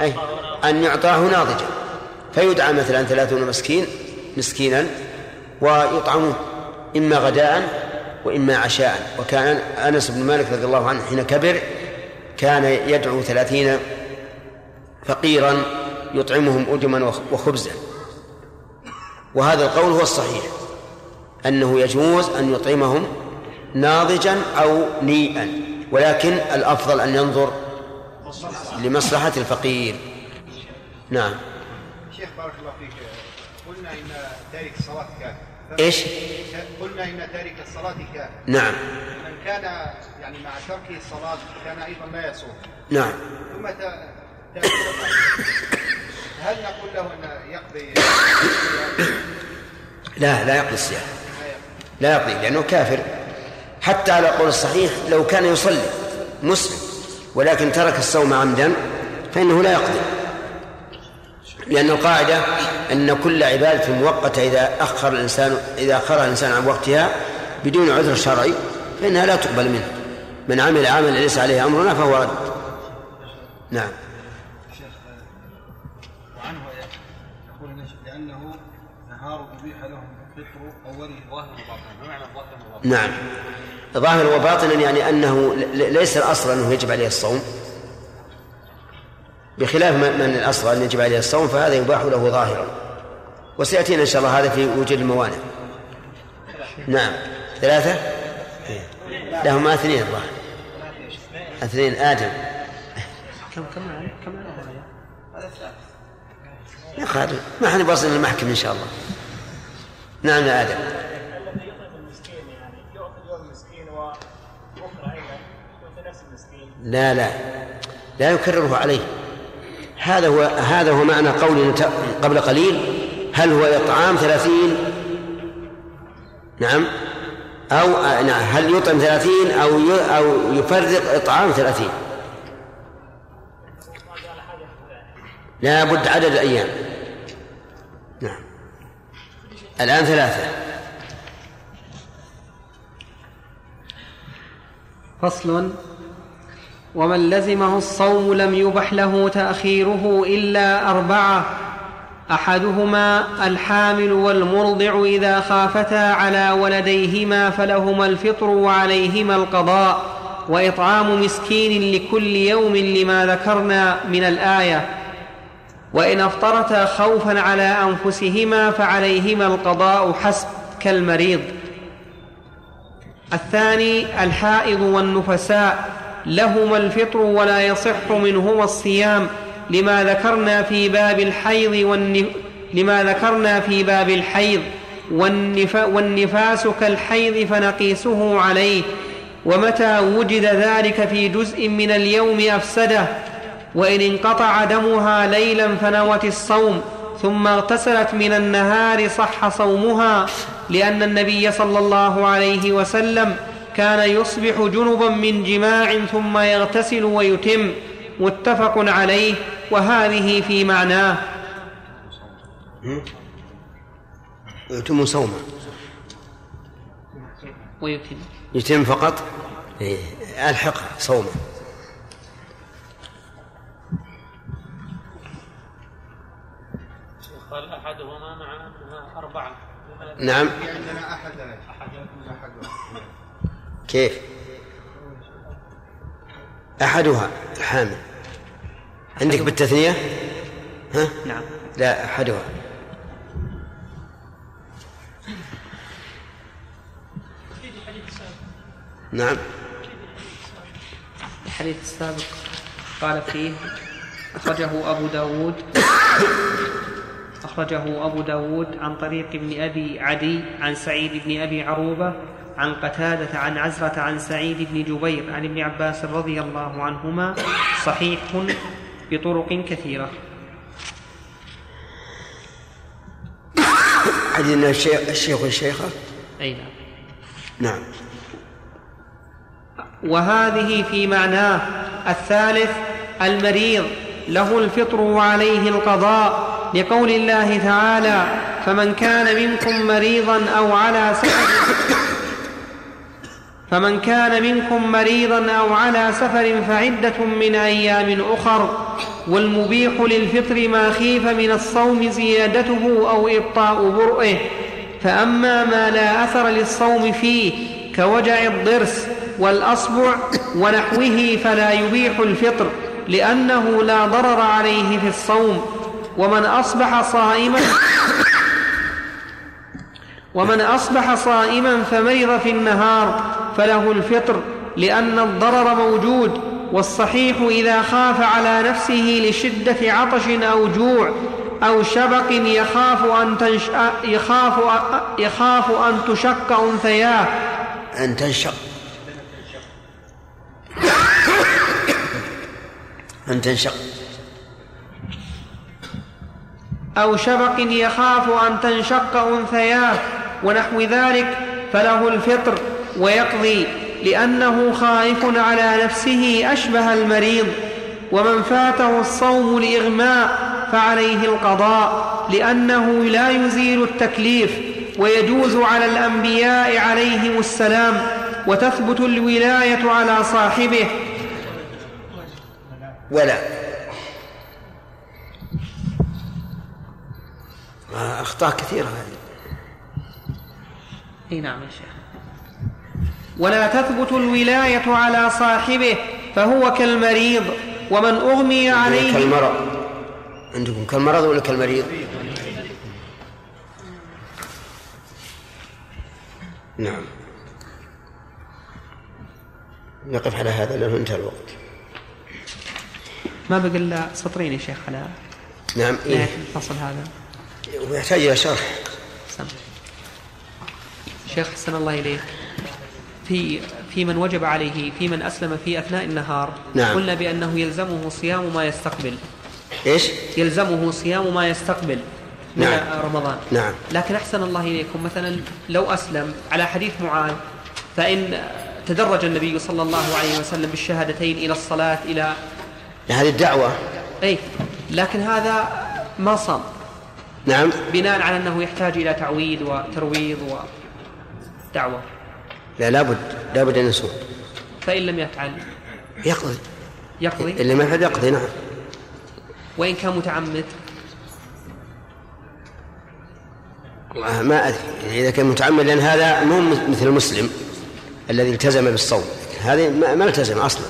أي أن يعطاه ناضجا. فيدعى مثلا ثلاثون مسكين مسكينا ويطعمون إما غداء وإما عشاء. وكان أنس بن مالك رضي الله عنه حين كبر كان يدعو ثلاثين فقيرا يطعمهم أدما وخبزا. وهذا القول هو الصحيح أنه يجوز أن يطعمهم ناضجا أو نيئا. ولكن الأفضل أن ينظر لمصلحة الفقير. نعم. شيخ بارك الله فيك. قلنا إن تارك الصلاة كافر إيش؟ قلنا إن تارك الصلاه كافر نعم. من كان يعني مع تركه الصلاة كان أيضا لا يصوم. نعم. ثم ت... هل نقول له أن يقضي لا لا يقضي الصيام. لا يقضي لأنه كافر. حتى على قول الصحيح لو كان يصلي مسلم ولكن ترك الصوم عمدا فإنه لا يقضي. لأن القاعدة أن كل عبادة مؤقتة إذا أخر الإنسان إذا أخرها الإنسان عن وقتها بدون عذر شرعي فإنها لا تقبل منه. من عمل عملا ليس عليه أمرنا فهو رد. نعم. يقول نهار أبيح لهم الفطر أوله. ظاهر وباطن. ما معنى ظاهر وباطن؟ نعم. ظاهر وباطنا يعني أنه ليس الأصل أنه يجب عليه الصوم. بخلاف من الأصل أن يجب عليه الصوم فهذا يباح له ظاهرا. وسيأتينا إن شاء الله هذا في وجود الموانع. نعم. ثلاثة؟ لهما اثنين الظاهر. اثنين آدم. كم كم كم يا خالد ما إحنا باصين المحكم إن شاء الله. نعم يا آدم. لا لا. لا يكرره عليه. هذا هو هذا هو معنى قولنا قبل قليل. هل هو إطعام ثلاثين؟ نعم. أو نعم. هل يطعم ثلاثين أو أو يفرق إطعام ثلاثين؟ لا بد عدد الأيام. الآن ثلاثة. فصل. ومن لزمه الصوم لم يبح له تأخيره إلا أربعة. أحدهما الحامل والمرضع إذا خافتا على ولديهما فلهما الفطر وعليهما القضاء. وإطعام مسكين لكل يوم لما ذكرنا من الآية. وإن أفطرتا خوفا على أنفسهما فعليهما القضاء حسب كالمريض. الثاني الحائض والنفساء لهما الفطر ولا يصح منهما الصيام. لما ذكرنا في باب الحيض والنف... لما ذكرنا في باب الحيض والنف... والنفاس كالحيض فنقيسه عليه. ومتى وجد ذلك في جزء من اليوم أفسده. وإن انقطع دمها ليلا فنوت الصوم ثم اغتسلت من النهار صح صومها لأن النبي صلى الله عليه وسلم كان يصبح جنبا من جماع ثم يغتسل ويتم متفق عليه وهذه في معناه. يتم صومه. ويتم. يتم فقط؟ إيه، الحق صومه. نعم. في عندنا كيف؟ أحدها. الحامل عندك بالتثنية؟ ها؟ نعم. لا أحدها. نعم. الحديث السابق قال فيه أخرجه أبو داود. أخرجه أبو داود عن طريق ابن أبي عدي عن سعيد بن أبي عروبة عن قتادة عن عزرة عن سعيد بن جبير عن ابن عباس رضي الله عنهما صحيح بطرق كثيرة. حديث الشيخ الشيخ والشيخة؟ أي نعم. نعم. وهذه في معناه الثالث المريض له الفطر وعليه القضاء. لقول الله تعالى فمن كان منكم مريضا أو على سفر فمن كان منكم مريضا أو على سفر فعدة من أيام أخر والمبيح للفطر ما خيف من الصوم زيادته أو إبطاء برئه. فأما ما لا أثر للصوم فيه كوجع الضرس والأصبع ونحوه فلا يبيح الفطر لأنه لا ضرر عليه في الصوم. ومن أصبح صائما ومن أصبح صائما فمرض في النهار فله الفطر لأن الضرر موجود والصحيح إذا خاف على نفسه لشدة عطش أو جوع أو شبق يخاف أن تنش... يخاف يخاف أن تشق أنثياه. أن تنشق. أن تنشق. أو شبق يخاف أن تنشق أنثياه ونحو ذلك فله الفطر ويقضي لأنه خائف على نفسه أشبه المريض. ومن فاته الصوم لإغماء فعليه القضاء لأنه لا يزيل التكليف ويجوز على الأنبياء عليهم السلام وتثبت الولاية على صاحبه. ولا. أخطاء كثيرة هذه. إي نعم يا شيخ. ولا تثبت الولاية على صاحبه فهو كالمريض ومن أغمي عليه كالمرض. عندكم كالمرض ولا كالمريض؟ نعم. نقف على هذا لأنه انتهى الوقت. ما بقى إلا سطرين يا شيخ على نعم إيه. الفصل هذا. ويحتاج إلى شرح. شيخ حسن الله إليك. في في من وجب عليه في من أسلم في أثناء النهار نعم. قلنا بأنه يلزمه صيام ما يستقبل. إيش؟ يلزمه صيام ما يستقبل من نعم. رمضان. نعم. لكن أحسن الله إليكم مثلا لو أسلم على حديث معاذ فإن تدرج النبي صلى الله عليه وسلم بالشهادتين إلى الصلاة إلى هذه الدعوة. أي لكن هذا ما صام. نعم. بناء على أنه يحتاج إلى تعويد وترويض ودعوة. لا لابد لابد أن يصوم. فإن لم يفعل. يقضي. يقضي؟ اللي ما يفعل يقضي نعم. وإن كان متعمد؟ ما أدري. يعني إذا كان متعمد لأن هذا مو مثل المسلم الذي التزم بالصوم. هذه ما ما التزم أصلا.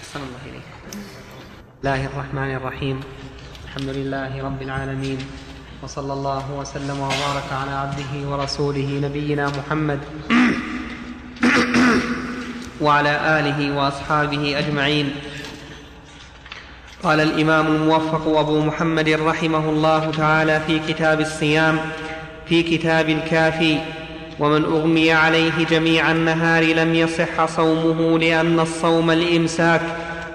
أحسن الله إليك. الله الرحمن الرحيم. الحمد لله رب العالمين وصلى الله وسلم وبارك على عبده ورسوله نبينا محمد [CLEARS THROAT] وعلى آله وأصحابه أجمعين. قال الإمام الموفق أبو محمد رحمه الله تعالى في كتاب الصيام في كتاب الكافي ومن أغمي عليه جميع النهار لم يصح صومه لأن الصوم الإمساك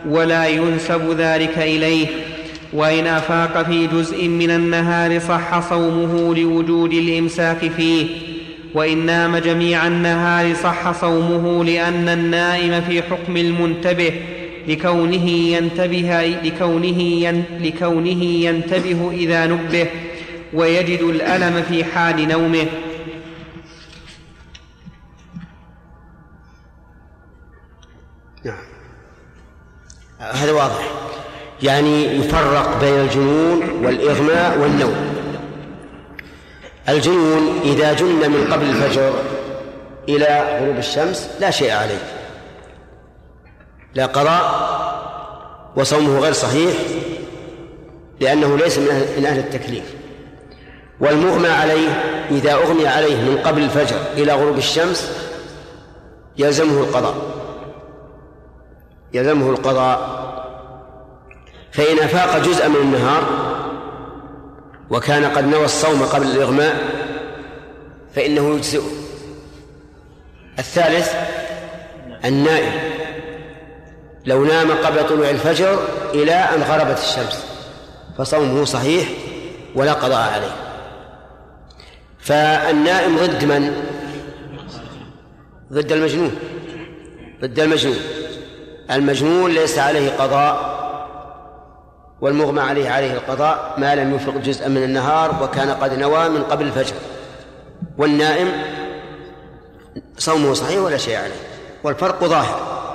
ولا ينسب ذلك إليه. وإن أفاق في جزء من النهار صح صومه لوجود الإمساك فيه وإن نام جميع النهار صح صومه لأن النائم في حكم المنتبه لكونه ينتبه لكونه, ين لكونه ينتبه إذا نبه ويجد الألم في حال نومه. نعم. هذا واضح. يعني يفرق بين الجنون والإغماء والنوم. الجنون إذا جن من قبل الفجر إلى غروب الشمس لا شيء عليه. لا قضاء وصومه غير صحيح لأنه ليس من أهل, التكليف. والمغمى عليه إذا أغمي عليه من قبل الفجر إلى غروب الشمس يلزمه القضاء. يلزمه القضاء فإن أفاق جزءا من النهار وكان قد نوى الصوم قبل الإغماء فإنه يجزئه. الثالث النائم. لو نام قبل طلوع الفجر إلى أن غربت الشمس فصومه صحيح ولا قضاء عليه. فالنائم ضد من؟ ضد المجنون. ضد المجنون. المجنون ليس عليه قضاء والمغمى عليه عليه القضاء ما لم يفرق جزءا من النهار وكان قد نوى من قبل الفجر. والنائم صومه صحيح ولا شيء عليه. والفرق ظاهر.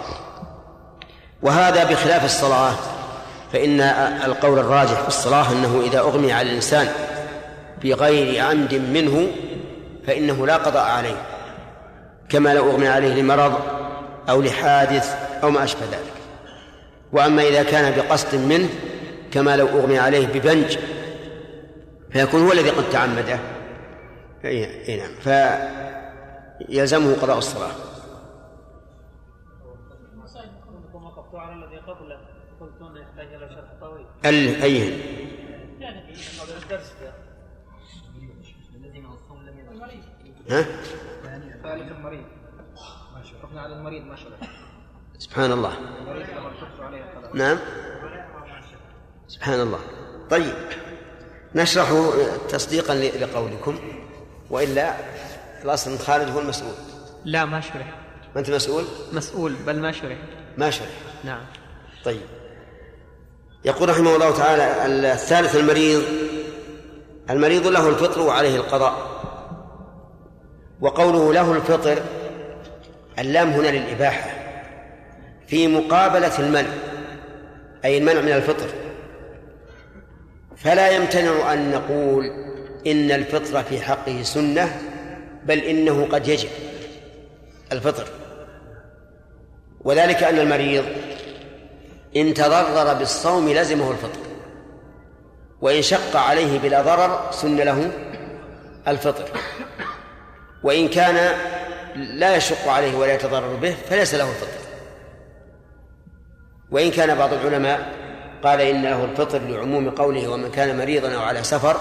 وهذا بخلاف الصلاة فإن القول الراجح في الصلاة أنه إذا أغمي على الإنسان بغير عمد منه فإنه لا قضاء عليه. كما لو أغمي عليه لمرض أو لحادث أو ما أشبه ذلك. وأما إذا كان بقصد منه كما لو أغمي عليه ببنج فيكون هو الذي قد تعمده. أي نعم. فيلزمه قضاء الصلاة. ال أي. ها؟ المريض حكمنا على المريض ما سبحان الله. نعم. سبحان الله. طيب نشرح تصديقا لقولكم وإلا الأصل إن خالد هو المسؤول. لا ما شرح. ما أنت مسؤول؟ مسؤول بل ما شرح. ما شرح. نعم. طيب. يقول رحمه الله تعالى الثالث المريض المريض له الفطر وعليه القضاء. وقوله له الفطر اللام هنا للإباحة في مقابلة المنع أي المنع من الفطر. فلا يمتنع أن نقول إن الفطر في حقه سنة بل إنه قد يجب الفطر. وذلك أن المريض إن تضرر بالصوم لزمه الفطر وإن شق عليه بلا ضرر سن له الفطر. وإن كان لا يشق عليه ولا يتضرر به فليس له الفطر. وإن كان بعض العلماء قال إن له الفطر لعموم قوله ومن كان مريضا أو على سفر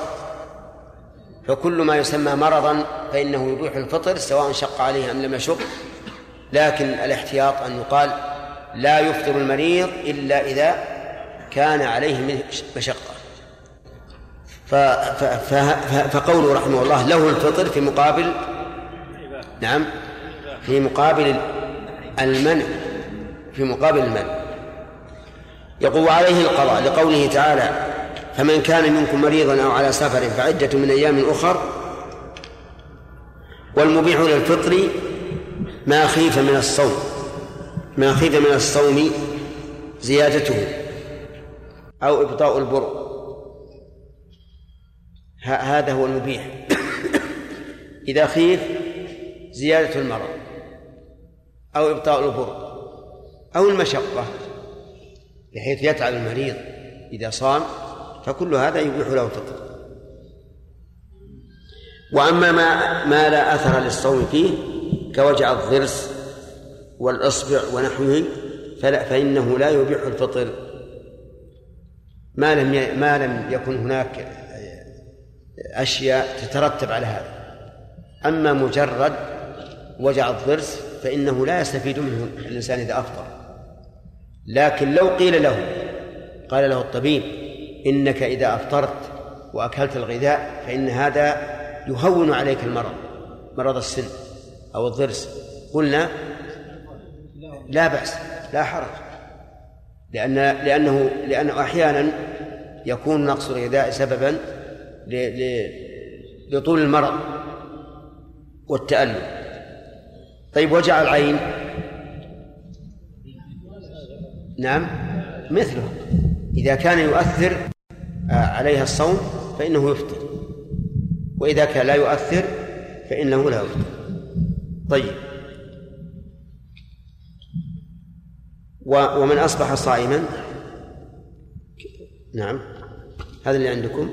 فكل ما يسمى مرضا فإنه يبيح الفطر سواء شق عليه أم لم يشق. لكن الاحتياط أن يقال لا يفطر المريض إلا إذا كان عليه مشقة. فقوله رحمه الله له الفطر في مقابل نعم في مقابل المنع في مقابل المنع. يقول عليه القضاء لقوله تعالى فمن كان منكم مريضا أو على سفر فعدة من أيام أخر والمبيح للفطر ما خيف من الصوم ما خيف من الصوم زيادته أو إبطاء البر. هذا هو المبيح. [COUGHS] إذا خيف زيادة المرض أو إبطاء البر أو المشقة. بحيث يتعب المريض إذا صام فكل هذا يبيح له الفطر وأما ما ما لا أثر للصوم فيه كوجع الضرس والإصبع ونحوه فلا فإنه لا يبيح الفطر. ما لم ما لم يكن هناك أشياء تترتب على هذا. أما مجرد وجع الضرس فإنه لا يستفيد منه الإنسان إذا أفطر. لكن لو قيل له قال له الطبيب إنك إذا أفطرت وأكلت الغذاء فإن هذا يهون عليك المرض مرض السن أو الضرس. قلنا لا بأس لا حرج لأن لأنه لأنه أحيانا يكون نقص الغذاء سببا لطول المرض والتألم. طيب وجع العين؟ نعم مثله. إذا كان يؤثر آه، عليها الصوم فإنه يفطر. وإذا كان لا يؤثر فإنه لا يفطر. طيب. ومن أصبح صائما. نعم. هذا اللي عندكم.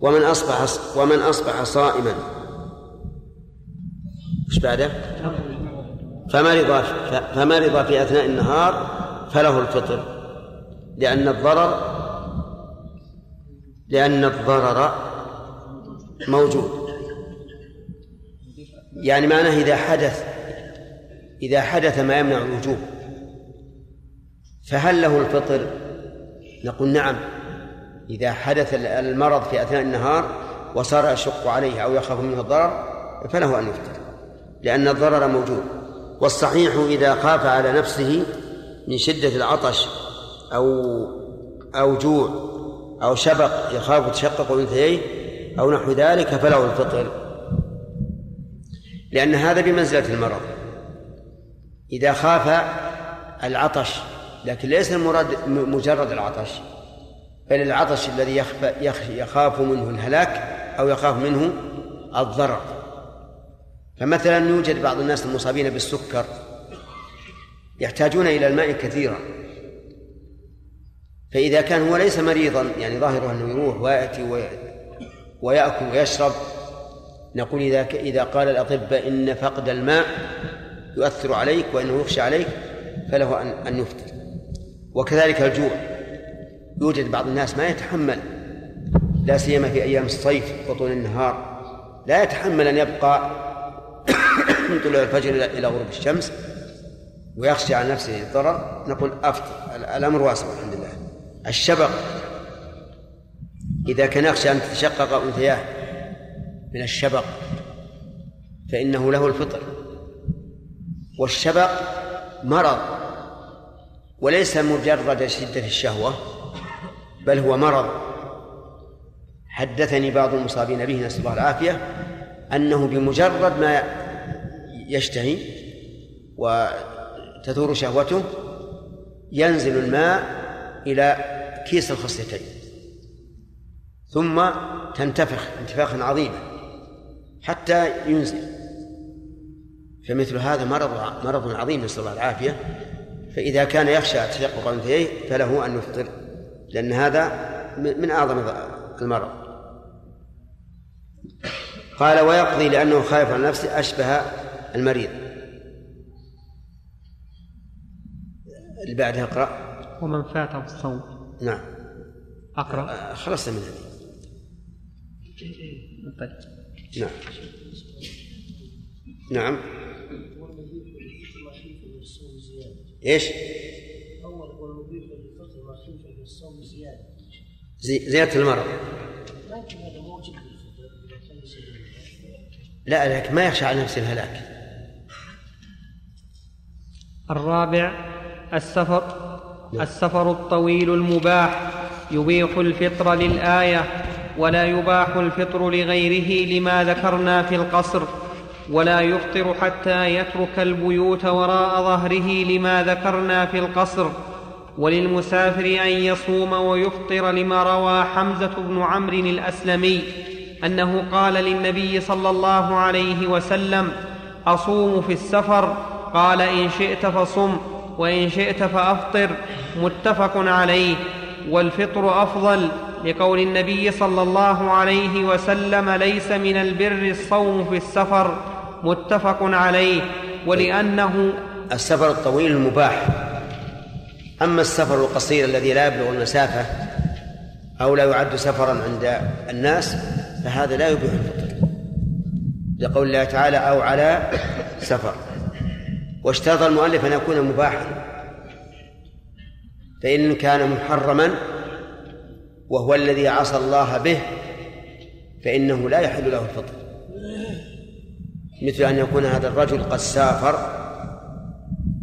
ومن أصبح ومن أصبح صائما. إيش بعده؟ فمرض فمرض في أثناء النهار فله الفطر لأن الضرر لأن الضرر موجود. يعني معناه إذا حدث إذا حدث ما يمنع الوجوب. فهل له الفطر؟ نقول نعم. إذا حدث المرض في أثناء النهار وصار يشق عليه أو يخاف منه الضرر فله أن يفطر لأن الضرر موجود. والصحيح إذا خاف على نفسه من شدة العطش أو أو جوع أو شبق يخاف تشقق أنثييه أو نحو ذلك فله الفطر. لأن هذا بمنزلة المرض. إذا خاف العطش لكن ليس المراد مجرد العطش بل العطش الذي يخاف منه الهلاك أو يخاف منه الضرر. فمثلا يوجد بعض الناس المصابين بالسكر يحتاجون إلى الماء كثيرا. فإذا كان هو ليس مريضا يعني ظاهره أنه يروح ويأتي ويأكل ويشرب نقول إذا إذا قال الأطباء إن فقد الماء يؤثر عليك وإنه يخشى عليك فله أن أن يفطر. وكذلك الجوع. يوجد بعض الناس ما يتحمل لا سيما في أيام الصيف وطول النهار لا يتحمل أن يبقى من طلوع الفجر إلى غروب الشمس ويخشى على نفسه الضرر نقول أفطر الأمر واسع الحمد لله. الشبق إذا كان يخشى أن تتشقق أنثياه من الشبق فإنه له الفطر. والشبق مرض وليس مجرد شدة الشهوة بل هو مرض. حدثني بعض المصابين به نسأل الله العافية أنه بمجرد ما يشتهي وتثور شهوته ينزل الماء إلى كيس الخصيتين ثم تنتفخ انتفاخا عظيما حتى ينزل. فمثل هذا مرض مرض عظيم نسأل الله العافية. فإذا كان يخشى تشقق أنثيه فله أن يفطر لأن هذا من أعظم المرض. قال ويقضي لأنه خايف على نفسه أشبه المريض. اللي بعدها اقرأ. ومن فاته الصوم نعم. أقرأ. خلصت من هذه. طيب نعم. نعم. إيش؟ اول زيادة زيادة المرض. لكن هذا موجب لا لكن ما يخشى على نفسه الهلاك. الرابع السفر السفر الطويل المباح يبيح الفطر للآية ولا يباح الفطر لغيره لما ذكرنا في القصر ولا يفطر حتى يترك البيوت وراء ظهره لما ذكرنا في القصر وللمسافر أن يصوم ويفطر لما روى حمزة بن عمرو الأسلمي أنه قال للنبي صلى الله عليه وسلم أصوم في السفر قال إن شئت فصم وإن شئت فأفطر متفق عليه. والفطر أفضل لقول النبي صلى الله عليه وسلم ليس من البر الصوم في السفر متفق عليه. ولأنه السفر الطويل المباح. أما السفر القصير الذي لا يبلغ المسافة أو لا يعد سفرا عند الناس فهذا لا يبيح الفطر. لقول الله تعالى أو على سفر. واشترط المؤلف أن يكون مباحا. فإن كان محرما وهو الذي عصى الله به فإنه لا يحل له الفطر. مثل أن يكون هذا الرجل قد سافر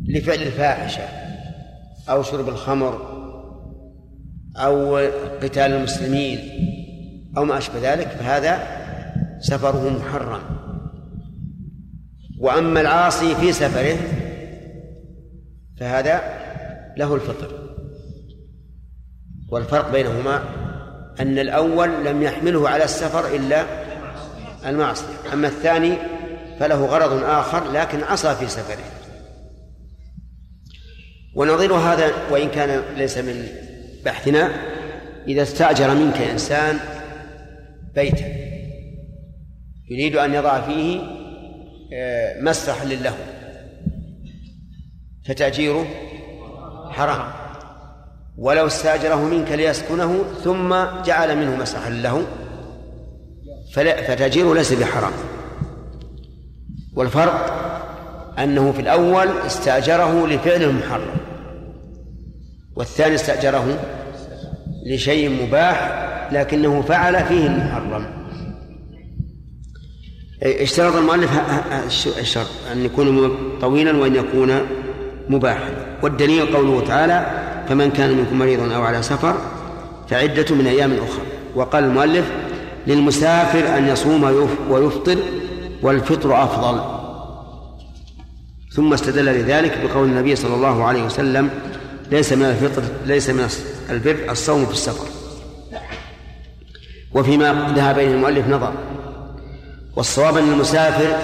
لفعل الفاحشة أو شرب الخمر أو قتال المسلمين أو ما أشبه ذلك فهذا سفره محرم. وأما العاصي في سفره فهذا له الفطر. والفرق بينهما أن الأول لم يحمله على السفر إلا المعصية. أما الثاني فله غرض آخر لكن عصى في سفره. ونظير هذا وإن كان ليس من بحثنا إذا استأجر منك إنسان بيتا يريد أن يضع فيه مسرحا لله. فتأجيره حرام. ولو استأجره منك ليسكنه ثم جعل منه مسرحا له فتأجيره ليس بحرام. والفرق أنه في الأول استأجره لفعل المحرم والثاني استأجره لشيء مباح لكنه فعل فيه المحرم. اشترط المؤلف الشرط أن يكون طويلا وأن يكون مباحا. والدليل قوله تعالى فمن كان منكم مريضا أو على سفر فعدة من أيام أخرى. وقال المؤلف للمسافر أن يصوم ويفطر والفطر أفضل. ثم استدل لذلك بقول النبي صلى الله عليه وسلم ليس من الفطر ليس من البر الصوم في السفر. وفيما ذهب إليه المؤلف نظر والصواب أن المسافر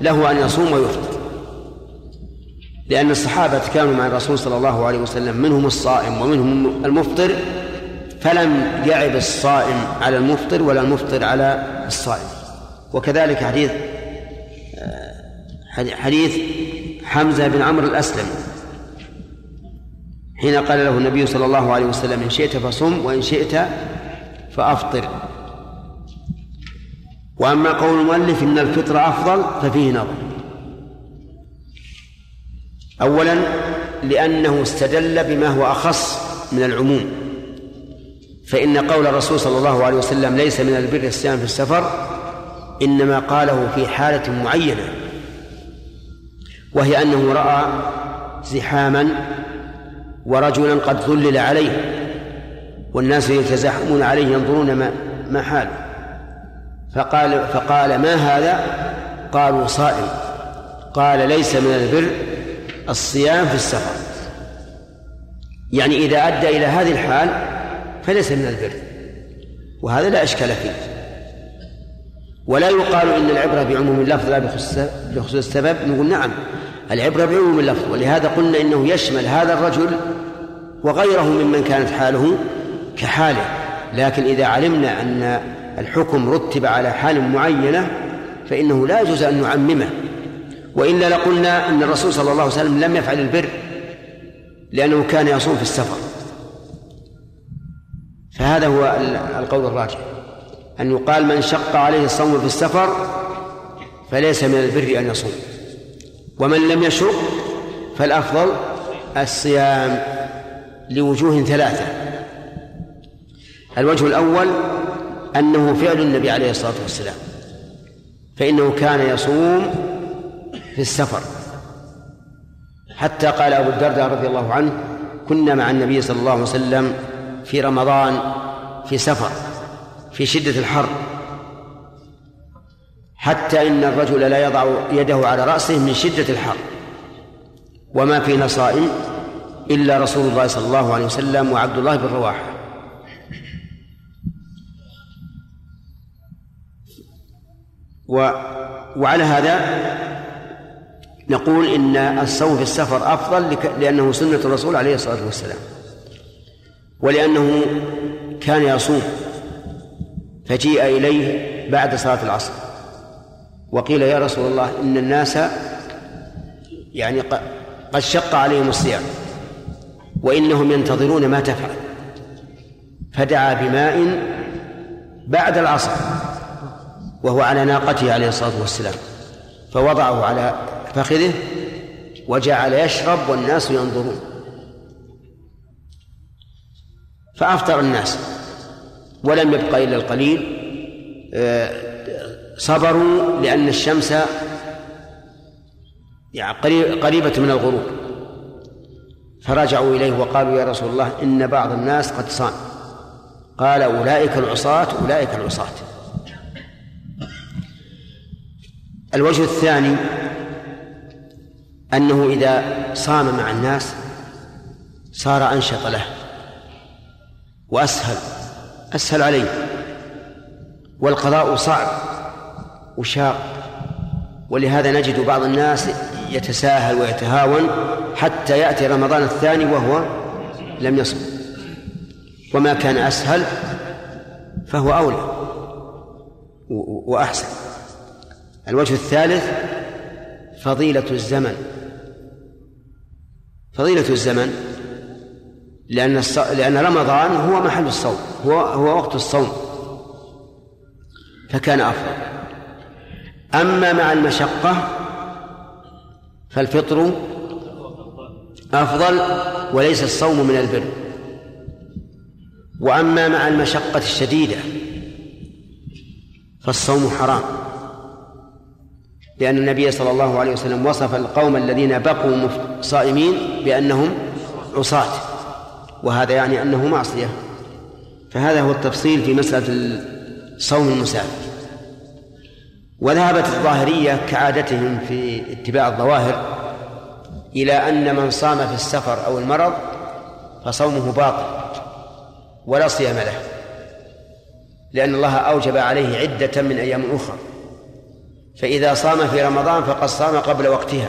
له أن يصوم ويفطر. لأن الصحابة كانوا مع الرسول صلى الله عليه وسلم منهم الصائم ومنهم المفطر فلم يعب الصائم على المفطر ولا المفطر على الصائم. وكذلك حديث آه، حديث حمزة بن عمرو الأسلم. حين قال له النبي صلى الله عليه وسلم إن شئت فصم وإن شئت فأفطر. وأما قول المؤلف إن الفطر أفضل ففيه نظر. أولا لأنه استدل بما هو أخص من العموم. فإن قول الرسول صلى الله عليه وسلم ليس من البر الصيام في السفر إنما قاله في حالة معينة. وهي أنه رأى زحاما ورجلا قد ظلل عليه والناس يتزاحمون عليه ينظرون ما ما حاله. فقال فقال ما هذا؟ قالوا صائم. قال ليس من البر الصيام في السفر. يعني إذا أدى إلى هذه الحال فليس من البر. وهذا لا إشكال فيه. ولا يقال إن العبرة بعموم اللفظ لا بخصوص السبب. نقول نعم العبرة بعموم اللفظ. ولهذا قلنا إنه يشمل هذا الرجل وغيره ممن كانت حاله كحاله. لكن إذا علمنا أن الحكم رتب على حال معينة فإنه لا يجوز أن نعممه. وإلا لقلنا أن الرسول صلى الله عليه وسلم لم يفعل البر لأنه كان يصوم في السفر. فهذا هو القول الراجح. أن يقال من شق عليه الصوم في السفر فليس من البر أن يصوم. ومن لم يشق فالأفضل الصيام لوجوه ثلاثة. الوجه الأول أنه فعل النبي عليه الصلاة والسلام فإنه كان يصوم في السفر. حتى قال أبو الدرداء رضي الله عنه كنا مع النبي صلى الله عليه وسلم في رمضان في سفر في شدة الحر حتى إن الرجل لا يضع يده على رأسه من شدة الحر وما في نصائم إلا رسول الله صلى الله عليه وسلم وعبد الله بن رواحة. و وعلى هذا نقول إن الصوم في السفر أفضل لأنه سنة الرسول عليه الصلاة والسلام ولأنه كان يصوم فجيء إليه بعد صلاة العصر وقيل يا رسول الله إن الناس يعني قد شق عليهم الصيام وإنهم ينتظرون ما تفعل فدعا بماء بعد العصر. وهو على ناقته عليه الصلاة والسلام. فوضعه على فخذه وجعل يشرب والناس ينظرون. فأفطر الناس. ولم يبق إلا القليل. آه، صبروا لأن الشمس يعني قريبة من الغروب. فرجعوا إليه وقالوا يا رسول الله إن بعض الناس قد صام. قال أولئك العصاة أولئك العصاة. الوجه الثاني أنه إذا صام مع الناس صار أنشط له وأسهل أسهل عليه والقضاء صعب وشاق ولهذا نجد بعض الناس يتساهل ويتهاون حتى يأتي رمضان الثاني وهو لم يصم وما كان أسهل فهو أولى وأحسن. الوجه الثالث فضيلة الزمن. فضيلة الزمن لأن الص... لأن رمضان هو محل الصوم هو هو وقت الصوم فكان أفضل. أما مع المشقة فالفطر أفضل وليس الصوم من البر. وأما مع المشقة الشديدة فالصوم حرام. لأن النبي صلى الله عليه وسلم وصف القوم الذين بقوا صائمين بأنهم عصاة وهذا يعني أنه معصية. فهذا هو التفصيل في مسألة صوم المسافر وذهبت الظاهرية كعادتهم في اتباع الظواهر إلى أن من صام في السفر أو المرض فصومه باطل ولا صيام له لأن الله أوجب عليه عدة من أيام أخرى. فإذا صام في رمضان فقد صام قبل وقتها.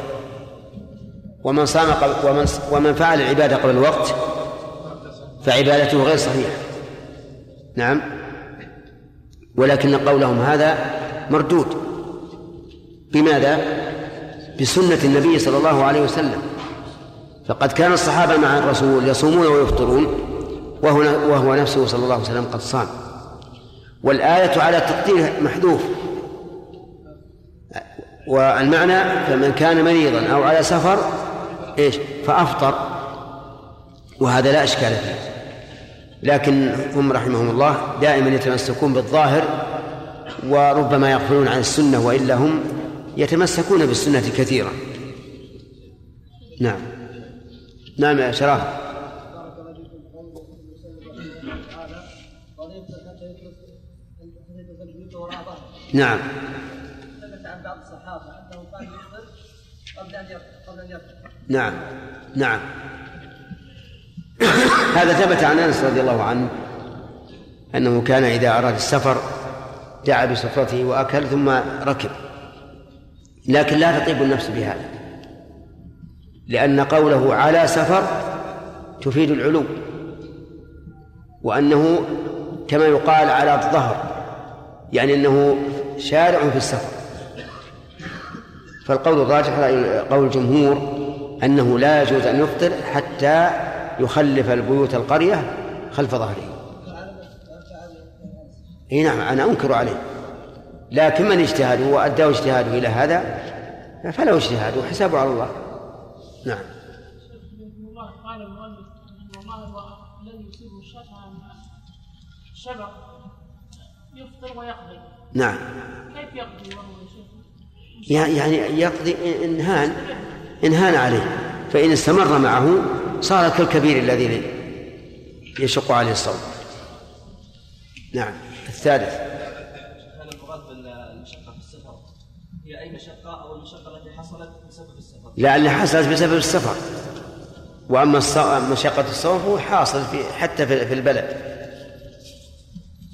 ومن صام قبل ومن ومن فعل العبادة قبل الوقت فعبادته غير صحيحة. نعم. ولكن قولهم هذا مردود. بماذا؟ بسنة النبي صلى الله عليه وسلم. فقد كان الصحابة مع الرسول يصومون ويفطرون وهو وهو نفسه صلى الله عليه وسلم قد صام. والآية على تقدير محذوف. والمعنى فمن كان مريضا أو على سفر إيش؟ فأفطر. وهذا لا إشكال فيه. لكن هم رحمهم الله دائما يتمسكون بالظاهر وربما يغفلون عن السنة وإلا هم يتمسكون بالسنة كثيرا. نعم. نعم يا شراه نعم ثبت عن بعض الصحابه انه كان يفطر قبل ان قبل ان يفطر نعم نعم. هذا ثبت عن أنس رضي الله عنه أنه كان إذا أراد السفر دعا بسفرته وأكل ثم ركب. لكن لا تطيب النفس بهذا لأن قوله على سفر تفيد العلو وأنه كما يقال على الظهر يعني أنه شارع في السفر. فالقول الراجح قول الجمهور أنه لا يجوز أن يفطر حتى يخلف البيوت القرية خلف ظهره. إي نعم أنا أنكر عليه. لكن من اجتهد وأداه اجتهاده إلى هذا فله اجتهاد وحسابه على الله. نعم. الله قال المؤلف الله الذي يصيبه الشبع يفطر ويقضي نعم. كيف يقضي وهو يعني يقضي إنهان. إن هان عليه فإن استمر معه صار كالكبير الذي يشق عليه الصوم. نعم الثالث. هل المراد بالمشقة في السفر؟ هي أي مشقة أو المشقة التي حصلت بسبب السفر؟ لعل حصلت بسبب السفر. وأما مشقة الصوم فهو حاصل في حتى في البلد.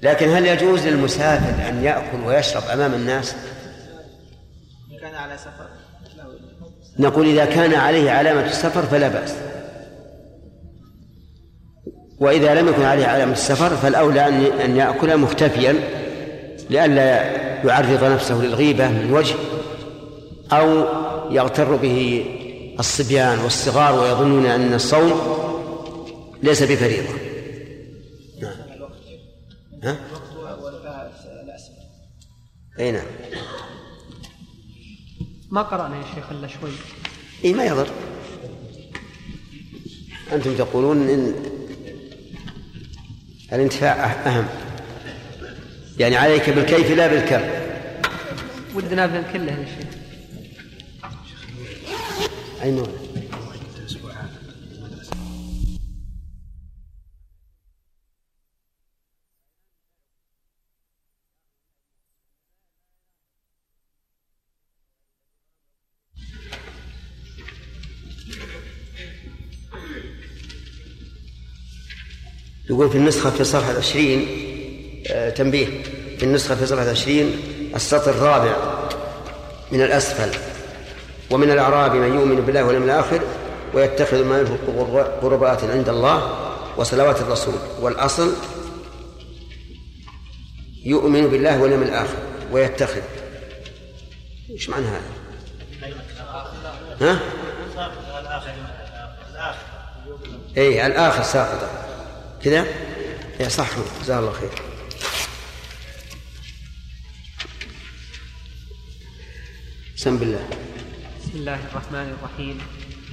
لكن هل يجوز للمسافر أن يأكل ويشرب أمام الناس؟ كان على سفر. نقول إذا كان عليه علامة السفر فلا بأس. وإذا لم يكن عليه علامة السفر فالأولى أن يأكل مختفيا لئلا يعرض نفسه للغيبة من وجه أو يغتر به الصبيان والصغار ويظنون أن الصوم ليس بفريضة. نعم. ها؟ أي نعم. ما قرأنا يا شيخ إلا شوي. اي ما يضر. أنتم تقولون إن الانتفاع أه- أهم. يعني عليك بالكيف لا بالكم. ودنا بهم كله يا شيخ. أي نوع؟ يقول في النسخة في صفحة عشرين آه، تنبيه. في النسخة في صفحة عشرين السطر الرابع من الأسفل ومن الأعراب من يؤمن بالله واليوم الآخر ويتخذ ما ينفق قربات عند الله وصلوات الرسول. والأصل يؤمن بالله واليوم الآخر ويتخذ. إيش معنى هذا؟ ها؟ اي الآخر ساقطة. كذا؟ يا صح جزاه الله خير. بسم بالله بسم الله الرحمن الرحيم.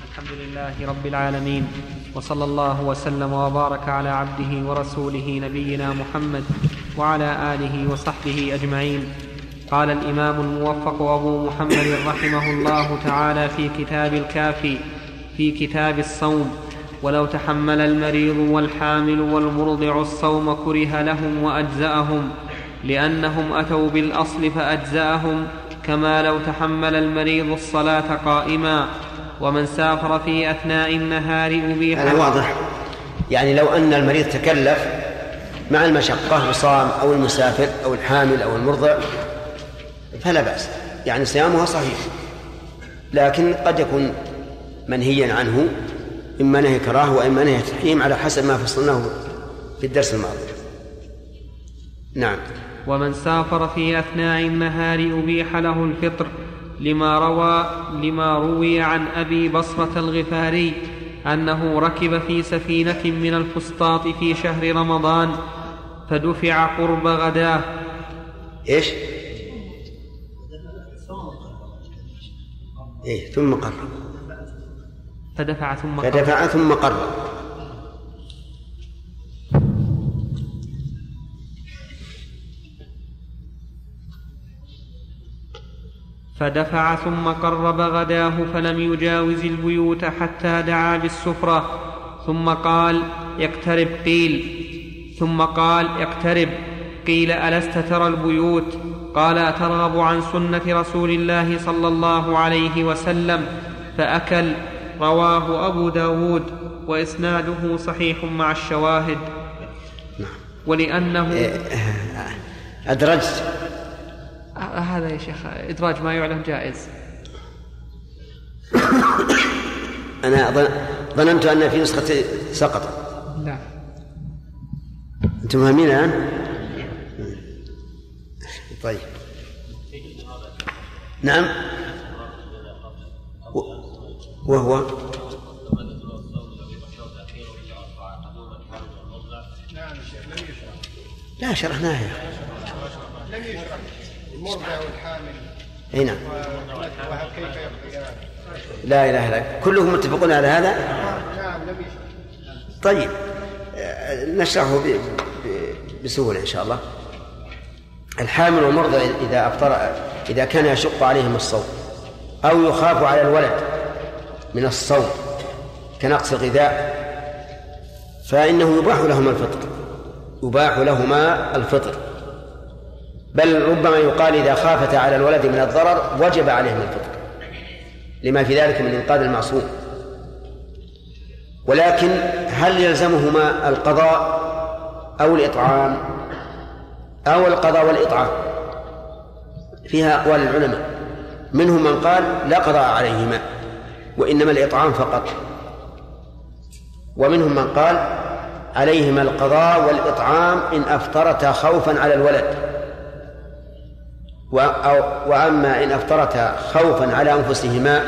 الحمد لله رب العالمين وصلى الله وسلم وبارك على عبده ورسوله نبينا محمد وعلى آله وصحبه أجمعين. قال الإمام الموفق أبو محمد رحمه الله تعالى في كتاب الكافي في كتاب الصوم ولو تحمل المريض والحامل والمرضع الصوم كره لهم وأجزأهم لأنهم أتوا بالأصل فأجزأهم كما لو تحمل المريض الصلاة قائما. ومن سافر في أثناء النهار أبيح. هذا واضح. يعني لو أن المريض تكلف مع المشقة وصام أو المسافر أو الحامل أو المرضع فلا بأس. يعني صيامها صحيح. لكن قد يكون منهيا عنه إما نهي كراهة وإما نهي تحريم على حسب ما فصلناه في الدرس الماضي. نعم. ومن سافر في أثناء النهار أبيح له الفطر لما روى لما روي عن أبي بصرة الغفاري أنه ركب في سفينة من الفسطاط في شهر رمضان فدفع قرب غداه. إيش؟ إيه ثم قرر فدفع ثم قال فدفع ثم قرر. فدفع ثم قرب غداه فلم يجاوز البيوت حتى دعا بالسفرة. ثم قال اقترب. قيل. ثم قال اقترب. قيل ألست ترى البيوت؟ قال أترغب عن سنة رسول الله صلى الله عليه وسلم. فأكل. رواه أبو داود وإسناده صحيح مع الشواهد. ولأنه أدرجت. آه، هذا يا شيخ إدراج ما يعلم جائز. أنا ظن- ظننت أن في نسخة سقط لا أنتم فاهمين الآن؟ طيب. نعم. وهو لا شرحناها يا أخي. لم يشرح المرضع والحامل إي نعم. لا إله إلا كلهم متفقون على هذا؟ نعم لم يشرح طيب نشرحه بسهولة إن شاء الله. الحامل والمرضع إذا افطر إذا كان يشق عليهم الصوم أو يخاف على الولد. من الصوم كنقص الغذاء فإنه يباح لهما الفطر يباح لهما الفطر. بل ربما يقال إذا خافتا على الولد من الضرر وجب عليهما الفطر لما في ذلك من إنقاذ المعصوم. ولكن هل يلزمهما القضاء أو الإطعام؟ أو القضاء والإطعام؟ فيها أقوال العلماء. منهم من قال لا قضاء عليهما. وإنما الإطعام فقط. ومنهم من قال عليهما القضاء والإطعام إن أفطرتا خوفا على الولد. وأما إن أفطرتا خوفا على أنفسهما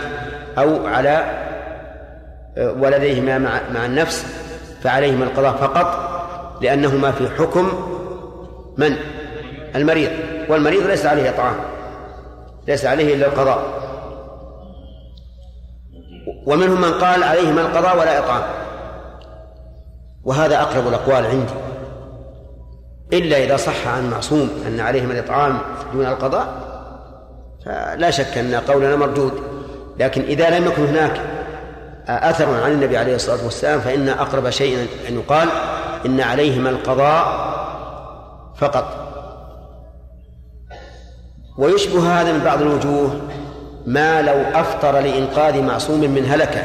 أو على آه، ولديهما مع, مع النفس فعليهما القضاء فقط لأنهما في حكم من؟ المريض. والمريض ليس عليه إطعام ليس عليه إلا القضاء. ومنهم من قال عليهما القضاء ولا إطعام وهذا أقرب الأقوال عندي. إلا إذا صح عن معصوم أن عليهم الإطعام دون القضاء فلا شك أن قولنا مردود. لكن إذا لم يكن هناك أثر عن النبي عليه الصلاة والسلام فإن أقرب شيء أن يقال إن عليهما القضاء فقط. ويشبه هذا من بعض الوجوه ما لو أفطر لإنقاذ معصوم من هلكة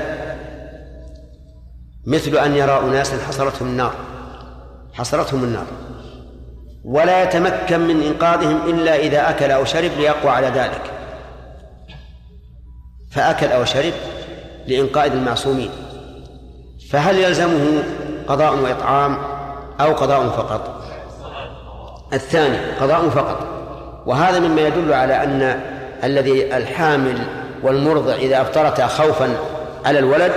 مثل أن يرى أناسا حصرتهم النار حصرتهم النار. ولا يتمكن من إنقاذهم إلا إذا أكل أو شرب ليقوى على ذلك. فأكل أو شرب لإنقاذ المعصومين. فهل يلزمه قضاء وإطعام أو قضاء فقط؟ الثاني قضاء فقط. وهذا مما يدل على أن الذي الحامل والمرضع إذا أفطرتا خوفا على الولد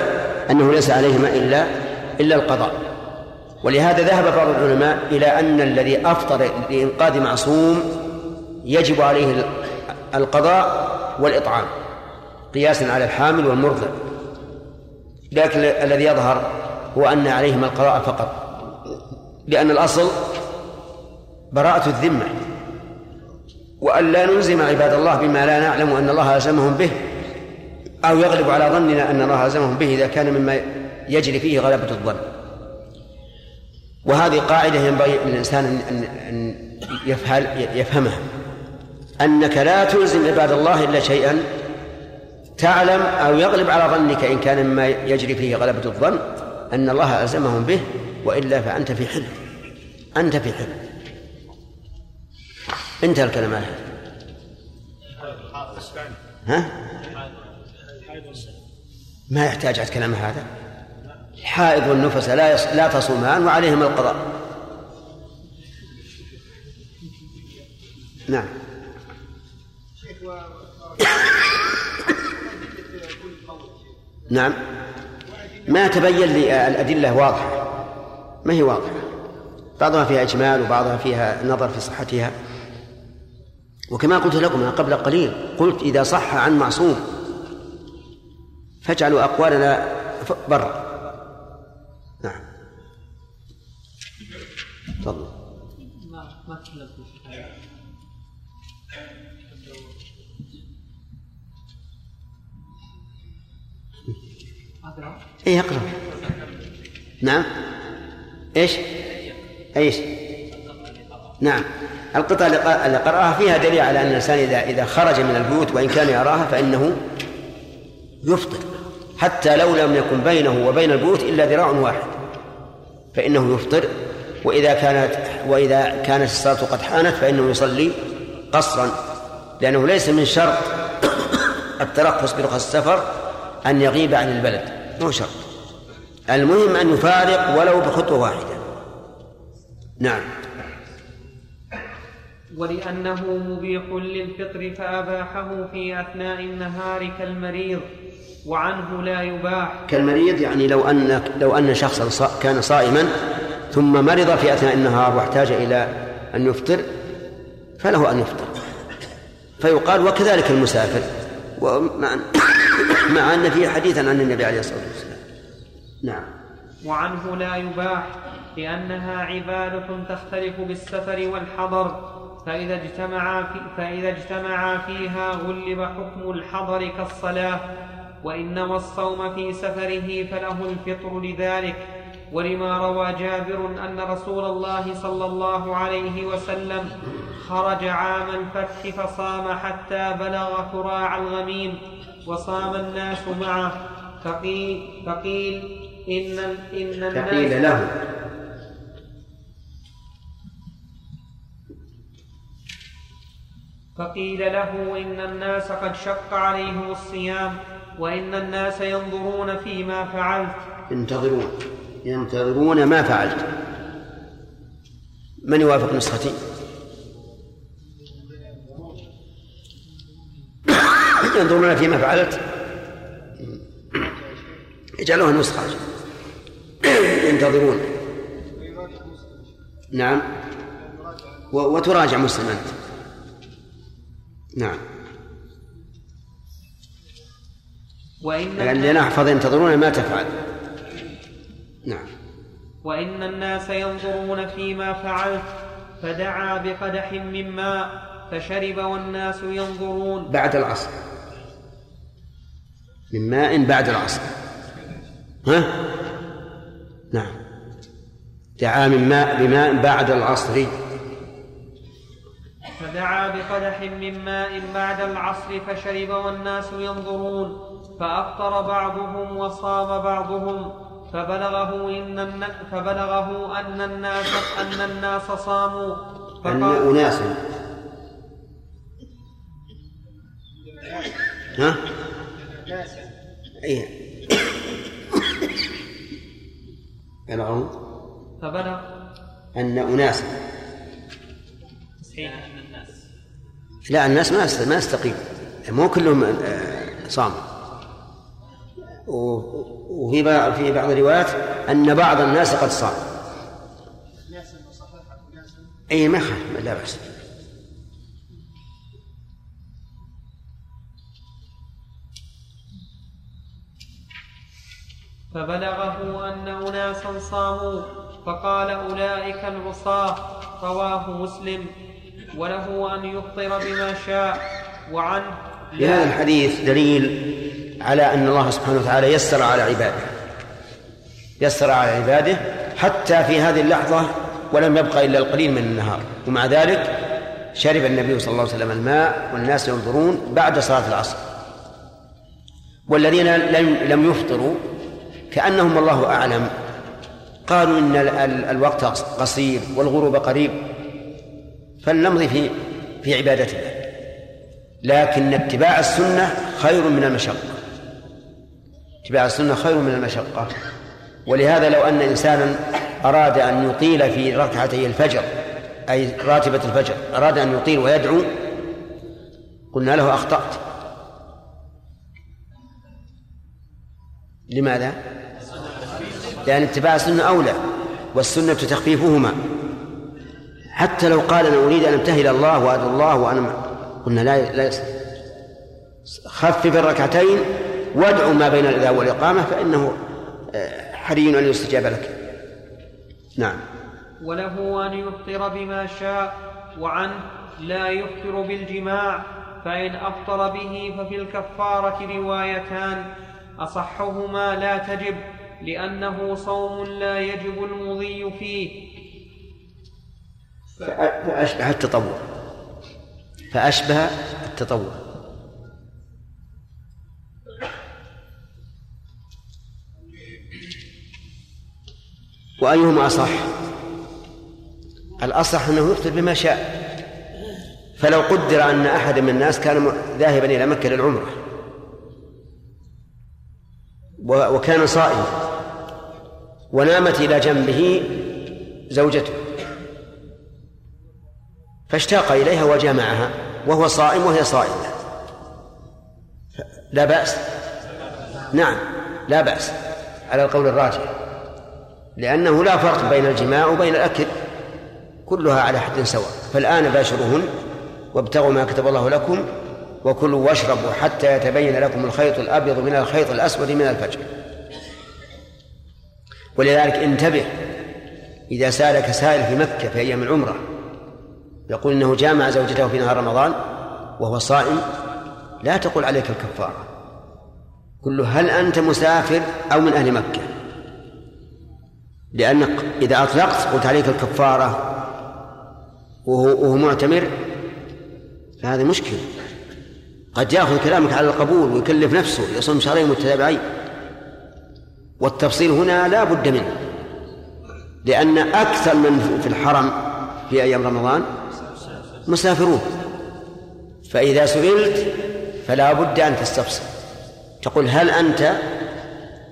أنه ليس عليهما إلا إلا القضاء. ولهذا ذهب بعض العلماء إلى أن الذي أفطر لإنقاذ معصوم يجب عليه القضاء والإطعام قياسا على الحامل والمرضع. لكن الذي يظهر هو أن عليهما القضاء فقط لأن الأصل براءة الذمة. وأن لا نلزم عباد الله بما لا نعلم أن الله ألزمهم به أو يغلب على ظننا أن الله ألزمهم به إذا كان مما يجري فيه غلبة الظن. وهذه قاعدة ينبغي للإنسان أن أن يفهمها. أنك لا تلزم عباد الله إلا شيئا تعلم أو يغلب على ظنك إن كان مما يجري فيه غلبة الظن أن الله ألزمهم به وإلا فأنت في حل أنت في حل انتهى الكلام على ها؟ ما يحتاج على الكلام هذا. الحائض والنفس لا يص... لا تصومان وعليهما القضاء. نعم. نعم. ما تبين لي الأدلة واضحة. ما هي واضحة؟ بعضها فيها إجمال وبعضها فيها نظر في صحتها. وكما قلت لكم قبل قليل قلت إذا صح عن معصوم فاجعلوا أقوالنا برا. نعم. تفضل. ما ما اي أقرأ. نعم. إيش؟ إيش؟ نعم. القطع اللي قرأها فيها دليل على أن الإنسان إذا إذا خرج من البيوت وإن كان يراها فإنه يفطر. حتى لو لم يكن بينه وبين البيوت إلا ذراع واحد. فإنه يفطر. وإذا كانت وإذا كانت الصلاة قد حانت فإنه يصلي قصرا. لأنه ليس من شرط الترخص برخص السفر أن يغيب عن البلد. مو شرط. المهم أن يفارق ولو بخطوة واحدة. نعم. ولأنه مبيح للفطر فأباحه في أثناء النهار كالمريض وعنه لا يباح. كالمريض يعني لو أن لو أن شخصا كان صائما ثم مرض في أثناء النهار واحتاج إلى أن يفطر فله أن يفطر. فيقال وكذلك المسافر ومع [COUGHS] مع أن فيه حديثا عن النبي عليه الصلاة والسلام. نعم. وعنه لا يباح لأنها عبادة تختلف بالسفر والحضر. فإذا اجتمعا في فإذا اجتمعا فيها غلب حكم الحضر كالصلاة وإن نوى الصوم في سفره فله الفطر لذلك. ولما روى جابر أن رسول الله صلى الله عليه وسلم خرج عام الفتح فصام حتى بلغ كراع الغميم وصام الناس معه فقيل, فقيل إن, إن الناس فقيل له. فقيل له إن الناس قد شق عليهم الصيام وإن الناس ينظرون فيما فعلت. ينتظرون ينتظرون ما فعلت. من يوافق نسختي؟ [COUGHS] ينظرون فيما فعلت؟ اجعلوها نسخة. [COUGHS] ينتظرون. نعم. وتراجع مسلم أنت. نعم. وإن يعني لنحفظ ينتظرون ما تفعل. نعم. وإن الناس ينظرون فيما فعلت فدعا بقدح من ماء فشرب والناس ينظرون. بعد العصر. من ماء بعد العصر. ها؟ نعم. دعا من ماء بماء بعد العصر. فدعا بقدح من ماء بعد العصر فشرب والناس ينظرون فأفطر بعضهم وصام بعضهم فبلغه إن. فبلغه أن الناس أن الناس صاموا. أن أناس. ها؟ أي بلغوا فبلغ. أن أناسا الناس لا الناس ما ما يستقيم. مو كلهم صاموا وفي في بعض الروايات أن بعض الناس قد صام. أي ما لا بأس. فبلغه أن أناسا صاموا فقال أولئك العصاة رواه مسلم. وله أن يفطر بما شاء وعنه في هذا الحديث دليل على أن الله سبحانه وتعالى يسر على عباده. يسر على عباده حتى في هذه اللحظة ولم يبقى إلا القليل من النهار. ومع ذلك شرب النبي صلى الله عليه وسلم الماء والناس ينظرون بعد صلاة العصر. والذين لم لم يفطروا كأنهم والله أعلم. قالوا إن الوقت قصير والغروب قريب. فلنمضي في في عبادتنا لكن اتباع السنة خير من المشقة. اتباع السنة خير من المشقة. ولهذا لو أن إنسانا أراد أن يطيل في ركعتي الفجر أي راتبة الفجر أراد أن يطيل ويدعو قلنا له أخطأت. لماذا؟ لأن اتباع السنة أولى والسنة تخفيفهما. حتى لو قال أنا أريد أن أبتهل الله وأدعو الله وأنا قلنا لا لا خفف الركعتين وادعو ما بين الإذاء والإقامة فإنه آه، حري أن يستجاب لك. نعم. وله أن يفطر بما شاء وعنه لا يفطر بالجماع فإن أفطر به ففي الكفارة روايتان. أصحهما لا تجب لأنه صوم لا يجب المضي فيه. فأشبه التطوع. فأشبه التطوع. وأيهما أصح؟ الأصح أنه يفطر بما شاء. فلو قدر أن أحد من الناس كان ذاهبا إلى مكة للعمرة وكان صائما ونامت إلى جنبه زوجته. فاشتاق إليها وجامعها وهو صائم وهي صائمة. لا بأس. نعم لا بأس. على القول الراجح. لأنه لا فرق بين الجماع وبين الأكل. كلها على حد سواء. فالآن باشروهن وابتغوا ما كتب الله لكم وكلوا واشربوا حتى يتبين لكم الخيط الأبيض من الخيط الأسود من الفجر. ولذلك انتبه إذا سألك سائل في مكة في أيام العمرة يقول إنه جامع زوجته في نهار رمضان وهو صائم لا تقول عليك الكفارة. قل له هل أنت مسافر أو من أهل مكة؟ لأنك إذا أطلقت قلت عليك الكفارة وهو, وهو معتمر فهذه مشكلة. قد يأخذ كلامك على القبول ويكلف نفسه يصوم شهرين متتابعين. والتفصيل هنا لا بد منه لأن أكثر من في الحرم في أيام رمضان مسافرون. فإذا سئلت فلا بد أن تستفسر. تقول هل أنت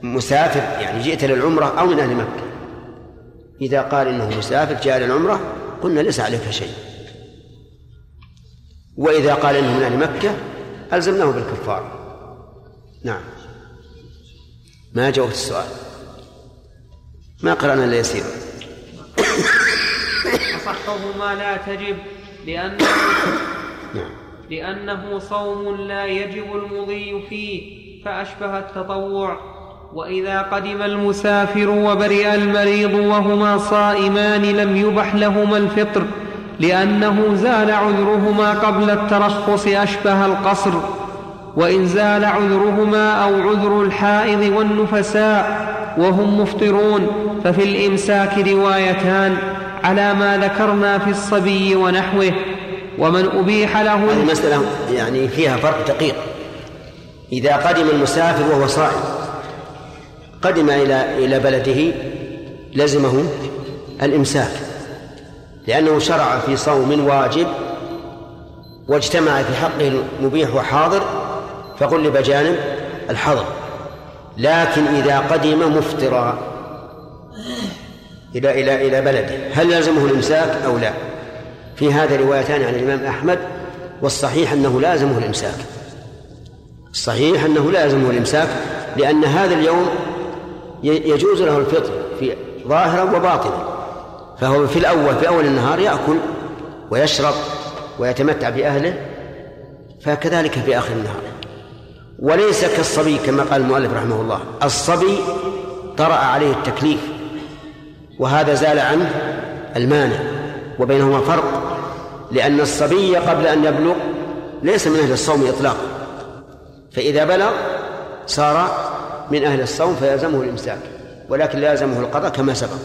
مسافر يعني جئت للعمرة أو من أهل مكة؟ إذا قال إنه مسافر جاء للعمرة قلنا ليس عليك شيء. وإذا قال إنه من أهل مكة ألزمناه بالكفارة نعم. ما جاوبت السؤال؟ ما قرأنا إلا يسير. أصحهما لا تجب. لأنه نعم. لأنه صوم لا يجب المضي فيه فأشبه التطوع. وإذا قدم المسافر وبرئ المريض وهما صائمان لم يبح لهما الفطر لأنه زال عذرهما قبل الترخص أشبه القصر. وإن زال عذرهما أو عذر الحائض والنفساء وهم مفطرون ففي الإمساك روايتان. على ما ذكرنا في الصبي ونحوه ومن أبيح له المسألة يعني فيها فرق دقيق. إذا قدم المسافر وهو صائم قدم إلى إلى بلده لزمه الإمساك لأنه شرع في صوم واجب واجتمع في حقه المبيح وحاضر فغلب جانب الحظر لكن إذا قدم مفطرا إلى إلى إلى بلده. هل يلزمه الإمساك أو لا؟ في هذا روايتان عن الإمام أحمد والصحيح أنه لازمه الإمساك. الصحيح أنه لازمه الإمساك لأن هذا اليوم يجوز له الفطر في ظاهرا وباطنا. فهو في الأول في أول النهار يأكل ويشرب ويتمتع بأهله فكذلك في آخر النهار. وليس كالصبي كما قال المؤلف رحمه الله. الصبي طرأ عليه التكليف وهذا زال عنه المانع وبينهما فرق لأن الصبي قبل أن يبلغ ليس من أهل الصوم إطلاقا فإذا بلغ صار من أهل الصوم فيلزمه الإمساك ولكن لا يلزمه القضاء كما سبق.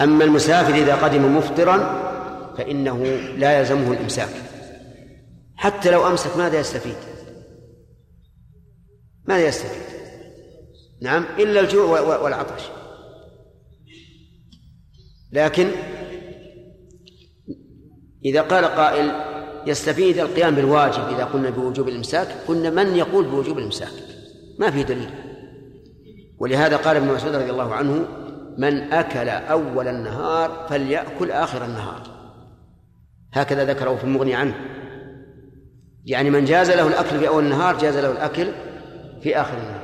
أما المسافر إذا قدم مفطرا فإنه لا يلزمه الإمساك. حتى لو أمسك ماذا يستفيد؟ ماذا يستفيد؟ نعم إلا الجوع والعطش. لكن إذا قال قائل يستفيد القيام بالواجب إذا قلنا بوجوب الإمساك قلنا من يقول بوجوب الإمساك؟ ما في دليل. ولهذا قال ابن مسعود رضي الله عنه من أكل أول النهار فليأكل آخر النهار. هكذا ذكره في المغني عنه. يعني من جاز له الأكل في أول النهار جاز له الأكل في آخر النهار.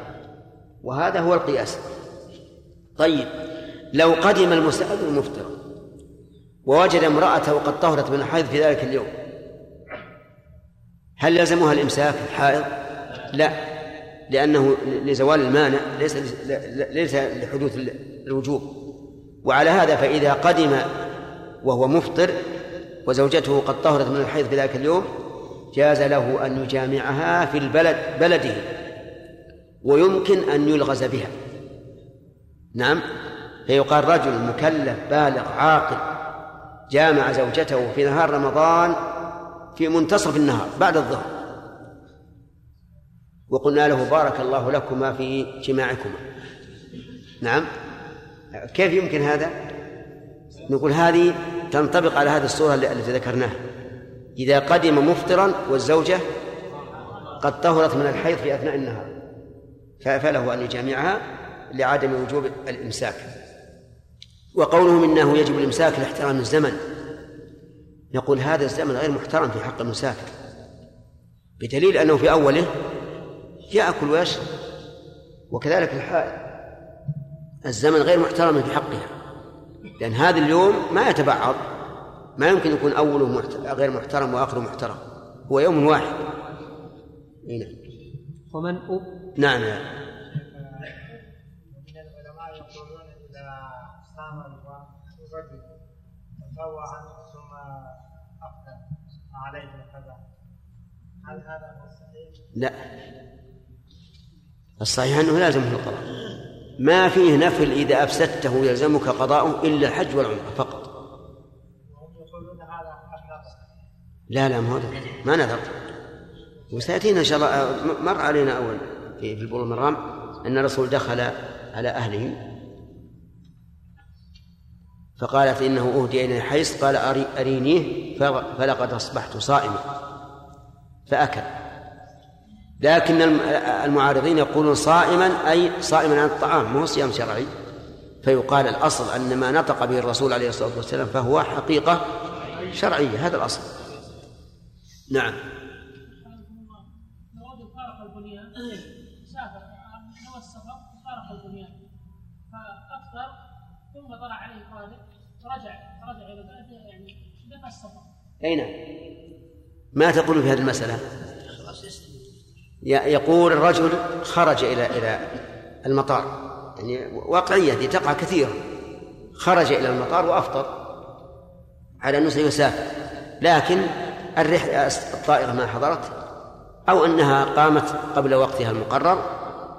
وهذا هو القياس. طيب. لو قدم المسافر مفطرا ووجد امرأته قد طهرت من الحيض في ذلك اليوم. هل لزمها الإمساك الحائض؟ لا لأنه لزوال المانع ليس ليس لحدوث الوجوب. وعلى هذا فإذا قدم وهو مفطر وزوجته قد طهرت من الحيض في ذلك اليوم جاز له أن يجامعها في البلد بلده ويمكن أن يلغز بها. نعم. فيقال رجل مكلف بالغ عاقل جامع زوجته في نهار رمضان في منتصف النهار بعد الظهر. وقلنا له بارك الله لكما في جماعكما. نعم. كيف يمكن هذا؟ نقول هذه تنطبق على هذه الصورة التي ذكرناها. إذا قدم مفطرا والزوجة قد طهرت من الحيض في أثناء النهار فله أن يجامعها لعدم وجوب الإمساك. وقوله إنه يجب الإمساك لاحترام الزمن. نقول هذا الزمن غير محترم في حق المسافر بدليل أنه في أوله ياكل ويشرب وكذلك الحائل. الزمن غير محترم في حقها. لأن هذا اليوم ما يتبعض. ما يمكن يكون أوله غير محترم وآخره محترم. هو يوم واحد. نعم. ومن أب... نعم نعم تطوعا ثم أفطر عليه كذا هل هذا هو الصحيح؟ لا. الصحيح أنه لازمه القضاء. ما فيه نفل إذا أفسدته يلزمك قضاؤه إلا الحج والعمرة فقط. وهم يقولون هذا لا لا ما هو ما نذر وسيأتينا إن شاء الله. مر علينا أول في في البلوغ المرام أن الرسول دخل على أهله. فقالت إنه أهدي إليه حيث قال أري أرينيه فلقد أصبحت صائما. فأكل. لكن المعارضين يقولون صائما أي صائما عن الطعام مو صيام شرعي. فيقال الأصل أن ما نطق به الرسول عليه الصلاة والسلام فهو حقيقة شرعية هذا الأصل. نعم رجل فارق البنيان سافر نوى السفر فارق البنيان فافطر ثم طلع عليه خالد رجع رجع إلى بلده يعني نفى السفر أي نعم. ما تقول في هذه المسألة؟ يقول الرجل خرج إلى إلى المطار. يعني واقعية دي تقع كثيرا خرج إلى المطار وأفطر على أنه سيسافر. لكن الرحلة الطائرة ما حضرت أو أنها قامت قبل وقتها المقرر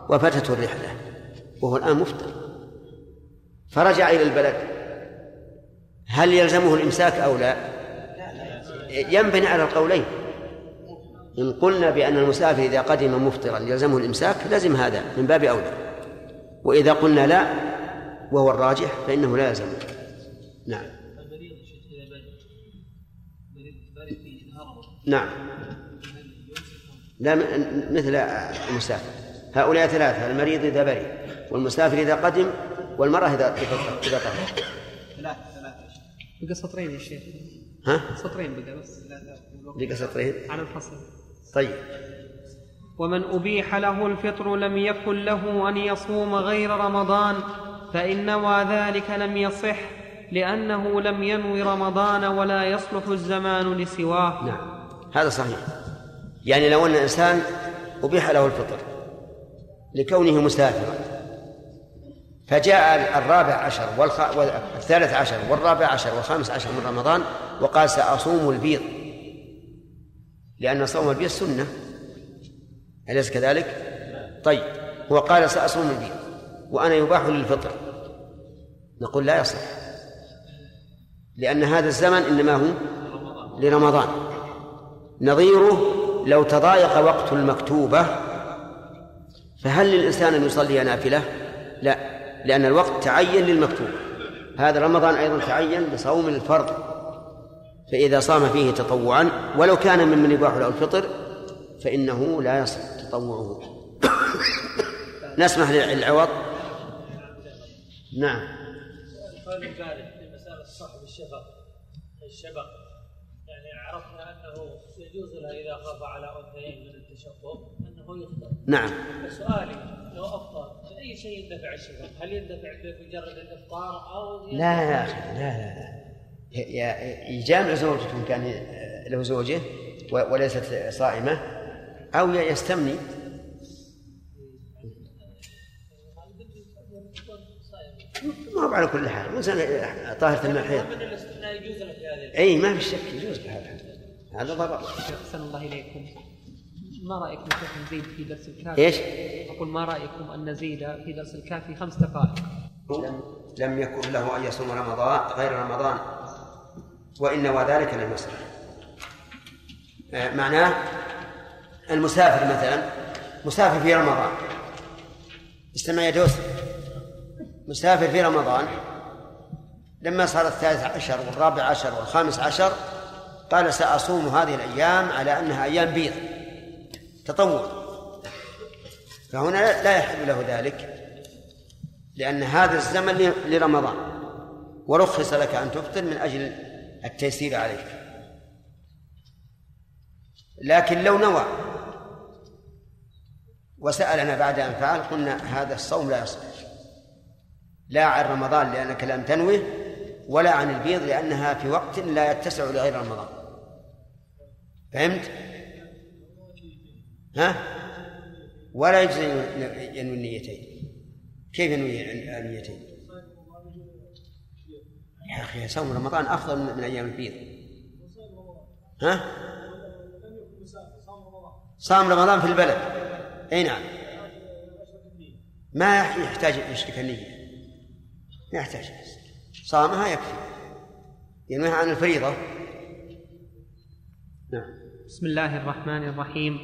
وفاتته الرحلة وهو الآن مفطر. فرجع إلى البلد. هل يلزمه الإمساك أو لا؟ ينبني على القولين. إن قلنا بأن المسافر إذا قدم مفطرا يلزمه الإمساك لزم هذا من باب أولى. وإذا قلنا لا وهو الراجح فإنه لا يلزم نعم. نعم. لا مثل المسافر. هؤلاء ثلاثة المريض إذا برئ والمسافر إذا قدم والمرأة إذا إذا طهر ثلاثة ثلاثة. بقى سطرين يا شيخ. ها؟ سطرين بقى بس لك سطرين. على الفصل. طيب. ومن أبيح له الفطر لم يكن له أن يصوم غير رمضان فإن نوى ذلك لم يصح لأنه لم ينو رمضان ولا يصلح الزمان لسواه. نعم. هذا صحيح. يعني لو أن إنسان أبيح له الفطر لكونه مسافرا فجاء الرابع عشر والخ... والثالث عشر والرابع عشر والخامس عشر من رمضان وقال سأصوم البيض. لأن صوم البيض سنة. أليس كذلك؟ طيب هو قال سأصوم البيض وأنا يباح لي الفطر نقول لا يصح. لأن هذا الزمن إنما هو لرمضان. نظيره لو تضايق وقت المكتوبة فهل للإنسان أن يصلي نافلة؟ لا لأن الوقت تعين للمكتوب. هذا رمضان أيضا تعين لصوم الفرض. فإذا صام فيه تطوعا ولو كان ممن يباح له الفطر فإنه لا يصح تطوعه. نسمح للعوض؟ نعم. القول الثالث في مسألة صاحب الشفق الشبق يعني عرفنا أنه يجوز له إذا خاف على أنثيين من التشقق أنه يفطر. نعم. فسؤالي لو أفطر بأي شيء يندفع الشفق؟ هل يندفع بمجرد الإفطار أو لا يا أخي لا لا لا. يجامع زوجته إن كان له زوجة وليست صائمة أو يستمني. ما هو على كل حال الإنسان طاهرة يجوز له في هذه أي ما في شك يجوز بهذا هذا ضرر. أحسن الله إليكم. ما رأيكم شيخ نزيد في درس الكافي؟ إيش؟ أقول ما رأيكم أن نزيد في درس الكافي خمس دقائق. لم لم يكن له أن يصوم رمضان غير رمضان. وإن نوى ذلك لم يصح آه، معناه المسافر مثلا مسافر في رمضان. استمع يا دوس. مسافر في رمضان لما صار الثالث عشر والرابع عشر والخامس عشر قال سأصوم هذه الأيام على أنها أيام بيض تطوع. فهنا لا يحل له ذلك لأن هذا الزمن لرمضان. ورخص لك أن تفطر من أجل التيسير عليك لكن لو نوى وسألنا بعد أن فعل قلنا هذا الصوم لا يصح لا عن رمضان لأنك لم تنوه ولا عن البيض لأنها في وقت لا يتسع لغير رمضان فهمت؟ ها؟ ولا يجوز أن ينوي النيتين كيف ينوي النيتين؟ يا أخي صوم رمضان أفضل من أيام البيض ها؟ صام رمضان في البلد. أي نعم. ما يحتاج يشرك النية. ما يحتاج صامها يكفي. ينويها عن الفريضة. نعم. بسم الله الرحمن الرحيم.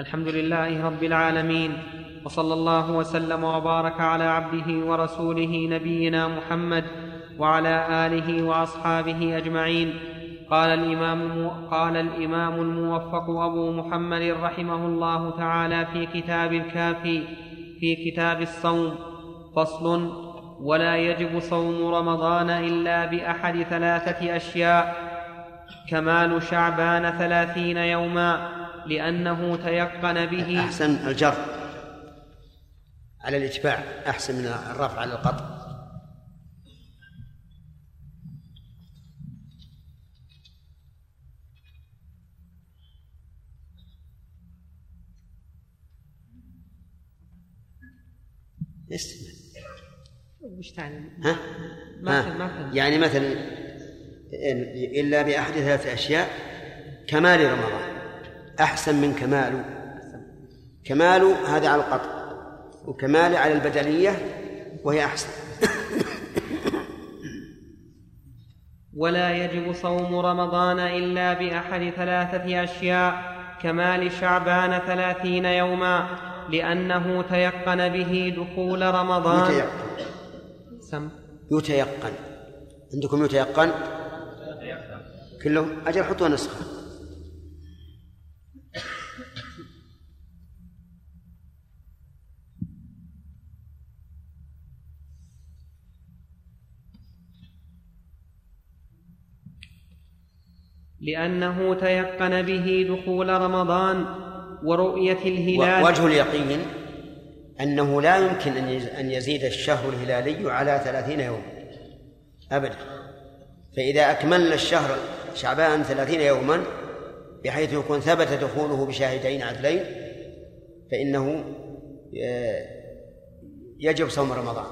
الحمد لله رب العالمين. وصلى الله وسلم وبارك على عبده ورسوله نبينا محمد وعلى آله وأصحابه أجمعين. قال الإمام قال الإمام الموفق أبو محمد رحمه الله تعالى في كتاب الكافي في كتاب الصوم. فصل ولا يجب صوم رمضان إلا بأحد ثلاثة أشياء. كمال شعبان ثلاثين يوما لأنه تيقن به. أحسن الجر. على الإتباع أحسن من الرفع على القطع. استمع وش تعني؟ ها؟ ما ها؟ ما. يعني مثلا إلا بأحد ثلاث أشياء كمال رمضان أحسن من كمال كمال هذا على القطع وكمال على البدنية وهي أحسن [LAUGHS] ولا يجب صوم رمضان إلا بأحد ثلاثة أشياء كمال شعبان ثلاثين يوما لأنه تيقن به دخول رمضان. يتيقن. سم. يتيقن. عندكم يتيقن؟ كله أجل حطوا نسخة. لأنه تيقن به دخول رمضان. ورؤية الهلال. وجه اليقين أنه لا يمكن أن يز- أن يزيد الشهر الهلالي على ثلاثين يوما أبدا. فإذا أكملنا الشهر شعبان ثلاثين يوما بحيث يكون ثبت دخوله بشاهدين عدلين فإنه آه، يجب صوم رمضان.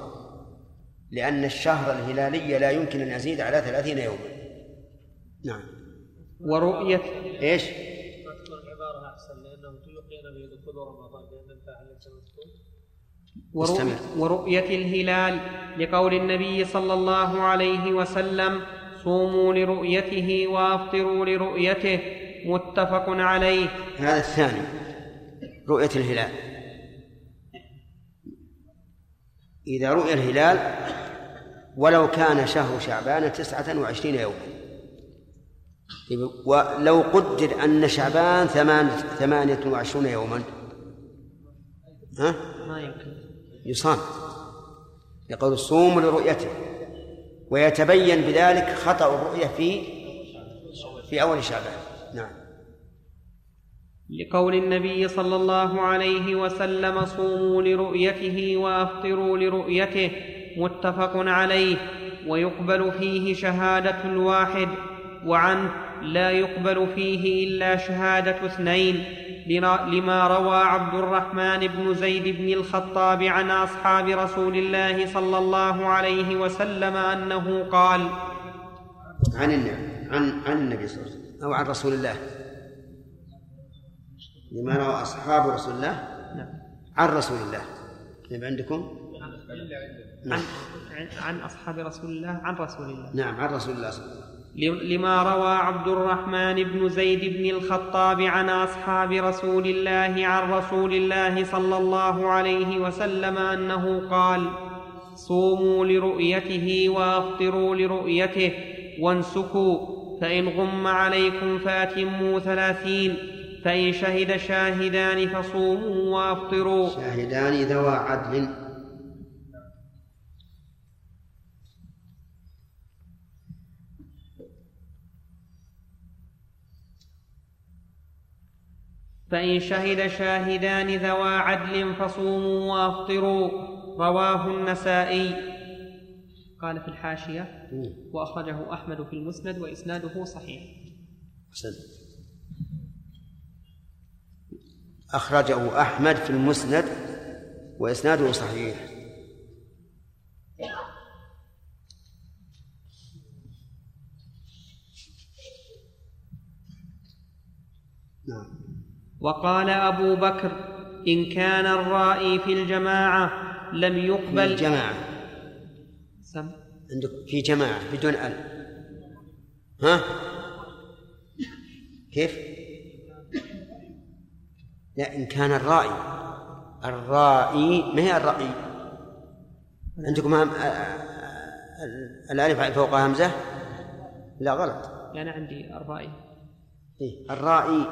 لأن الشهر الهلالي لا يمكن أن يزيد على ثلاثين يوما نعم. ورؤية إيش ما تكون العبارة أحسن لأنه تيقن به دخول رمضان لأن الفاعل ليس مذكور مستمر. ورؤ- ورؤية الهلال لقول النبي صلى الله عليه وسلم صوموا لرؤيته وافطروا لرؤيته متفق عليه. هذا الثاني رؤية الهلال. إذا رؤي الهلال ولو كان شهر شعبان تسعة وعشرين يوما. طيب، ولو قدر أن شعبان ثمان ثمانية وعشرون يوما. ها؟ ما يمكن. يصام يقول الصوم لرؤيته ويتبين بذلك خطأ الرؤية في في أول شعبان. نعم. لقول النبي صلى الله عليه وسلم صوموا لرؤيته وأفطروا لرؤيته متفق عليه ويقبل فيه شهادة الواحد وعنه لا يقبل فيه إلا شهادة اثنين لما روى عبد الرحمن بن زيد بن الخطاب عن أصحاب رسول الله صلى الله عليه وسلم أنه قال عن النبي عن عن النبي صلى الله عليه وسلم أو عن رسول الله. لما روى أصحاب رسول الله نعم. عن رسول الله. يبقى عندكم؟ عن, نعم عن أصحاب رسول الله عن رسول الله. نعم عن رسول الله صلى الله عليه وسلم. لما روى عبد الرحمن بن زيد بن الخطاب عن أصحاب رسول الله عن رسول الله صلى الله عليه وسلم أنه قال صوموا لرؤيته وأفطروا لرؤيته وانسكوا فإن غم عليكم فأتموا ثلاثين فإن شهد شاهدان فصوموا وأفطروا. شاهدان ذوى عدل. فإن شهد شاهدان ذوى عدل فصوموا وأفطروا. رواه النسائي. قال في الحاشية وأخرجه أحمد في المسند وإسناده صحيح. أحسنت أخرجه أحمد في المسند وإسناده صحيح. نعم. وقال أبو بكر إن كان الرائي في الجماعة لم يقبل الجماعة. سم. عندك في جماعة بدون أل. ها؟ كيف؟ لا إن كان الرائي. الرائي ما هي الرأي عندكم هم... الألف فوق همزة؟ لا غلط. يعني عندي الرائي. إيه الرائي.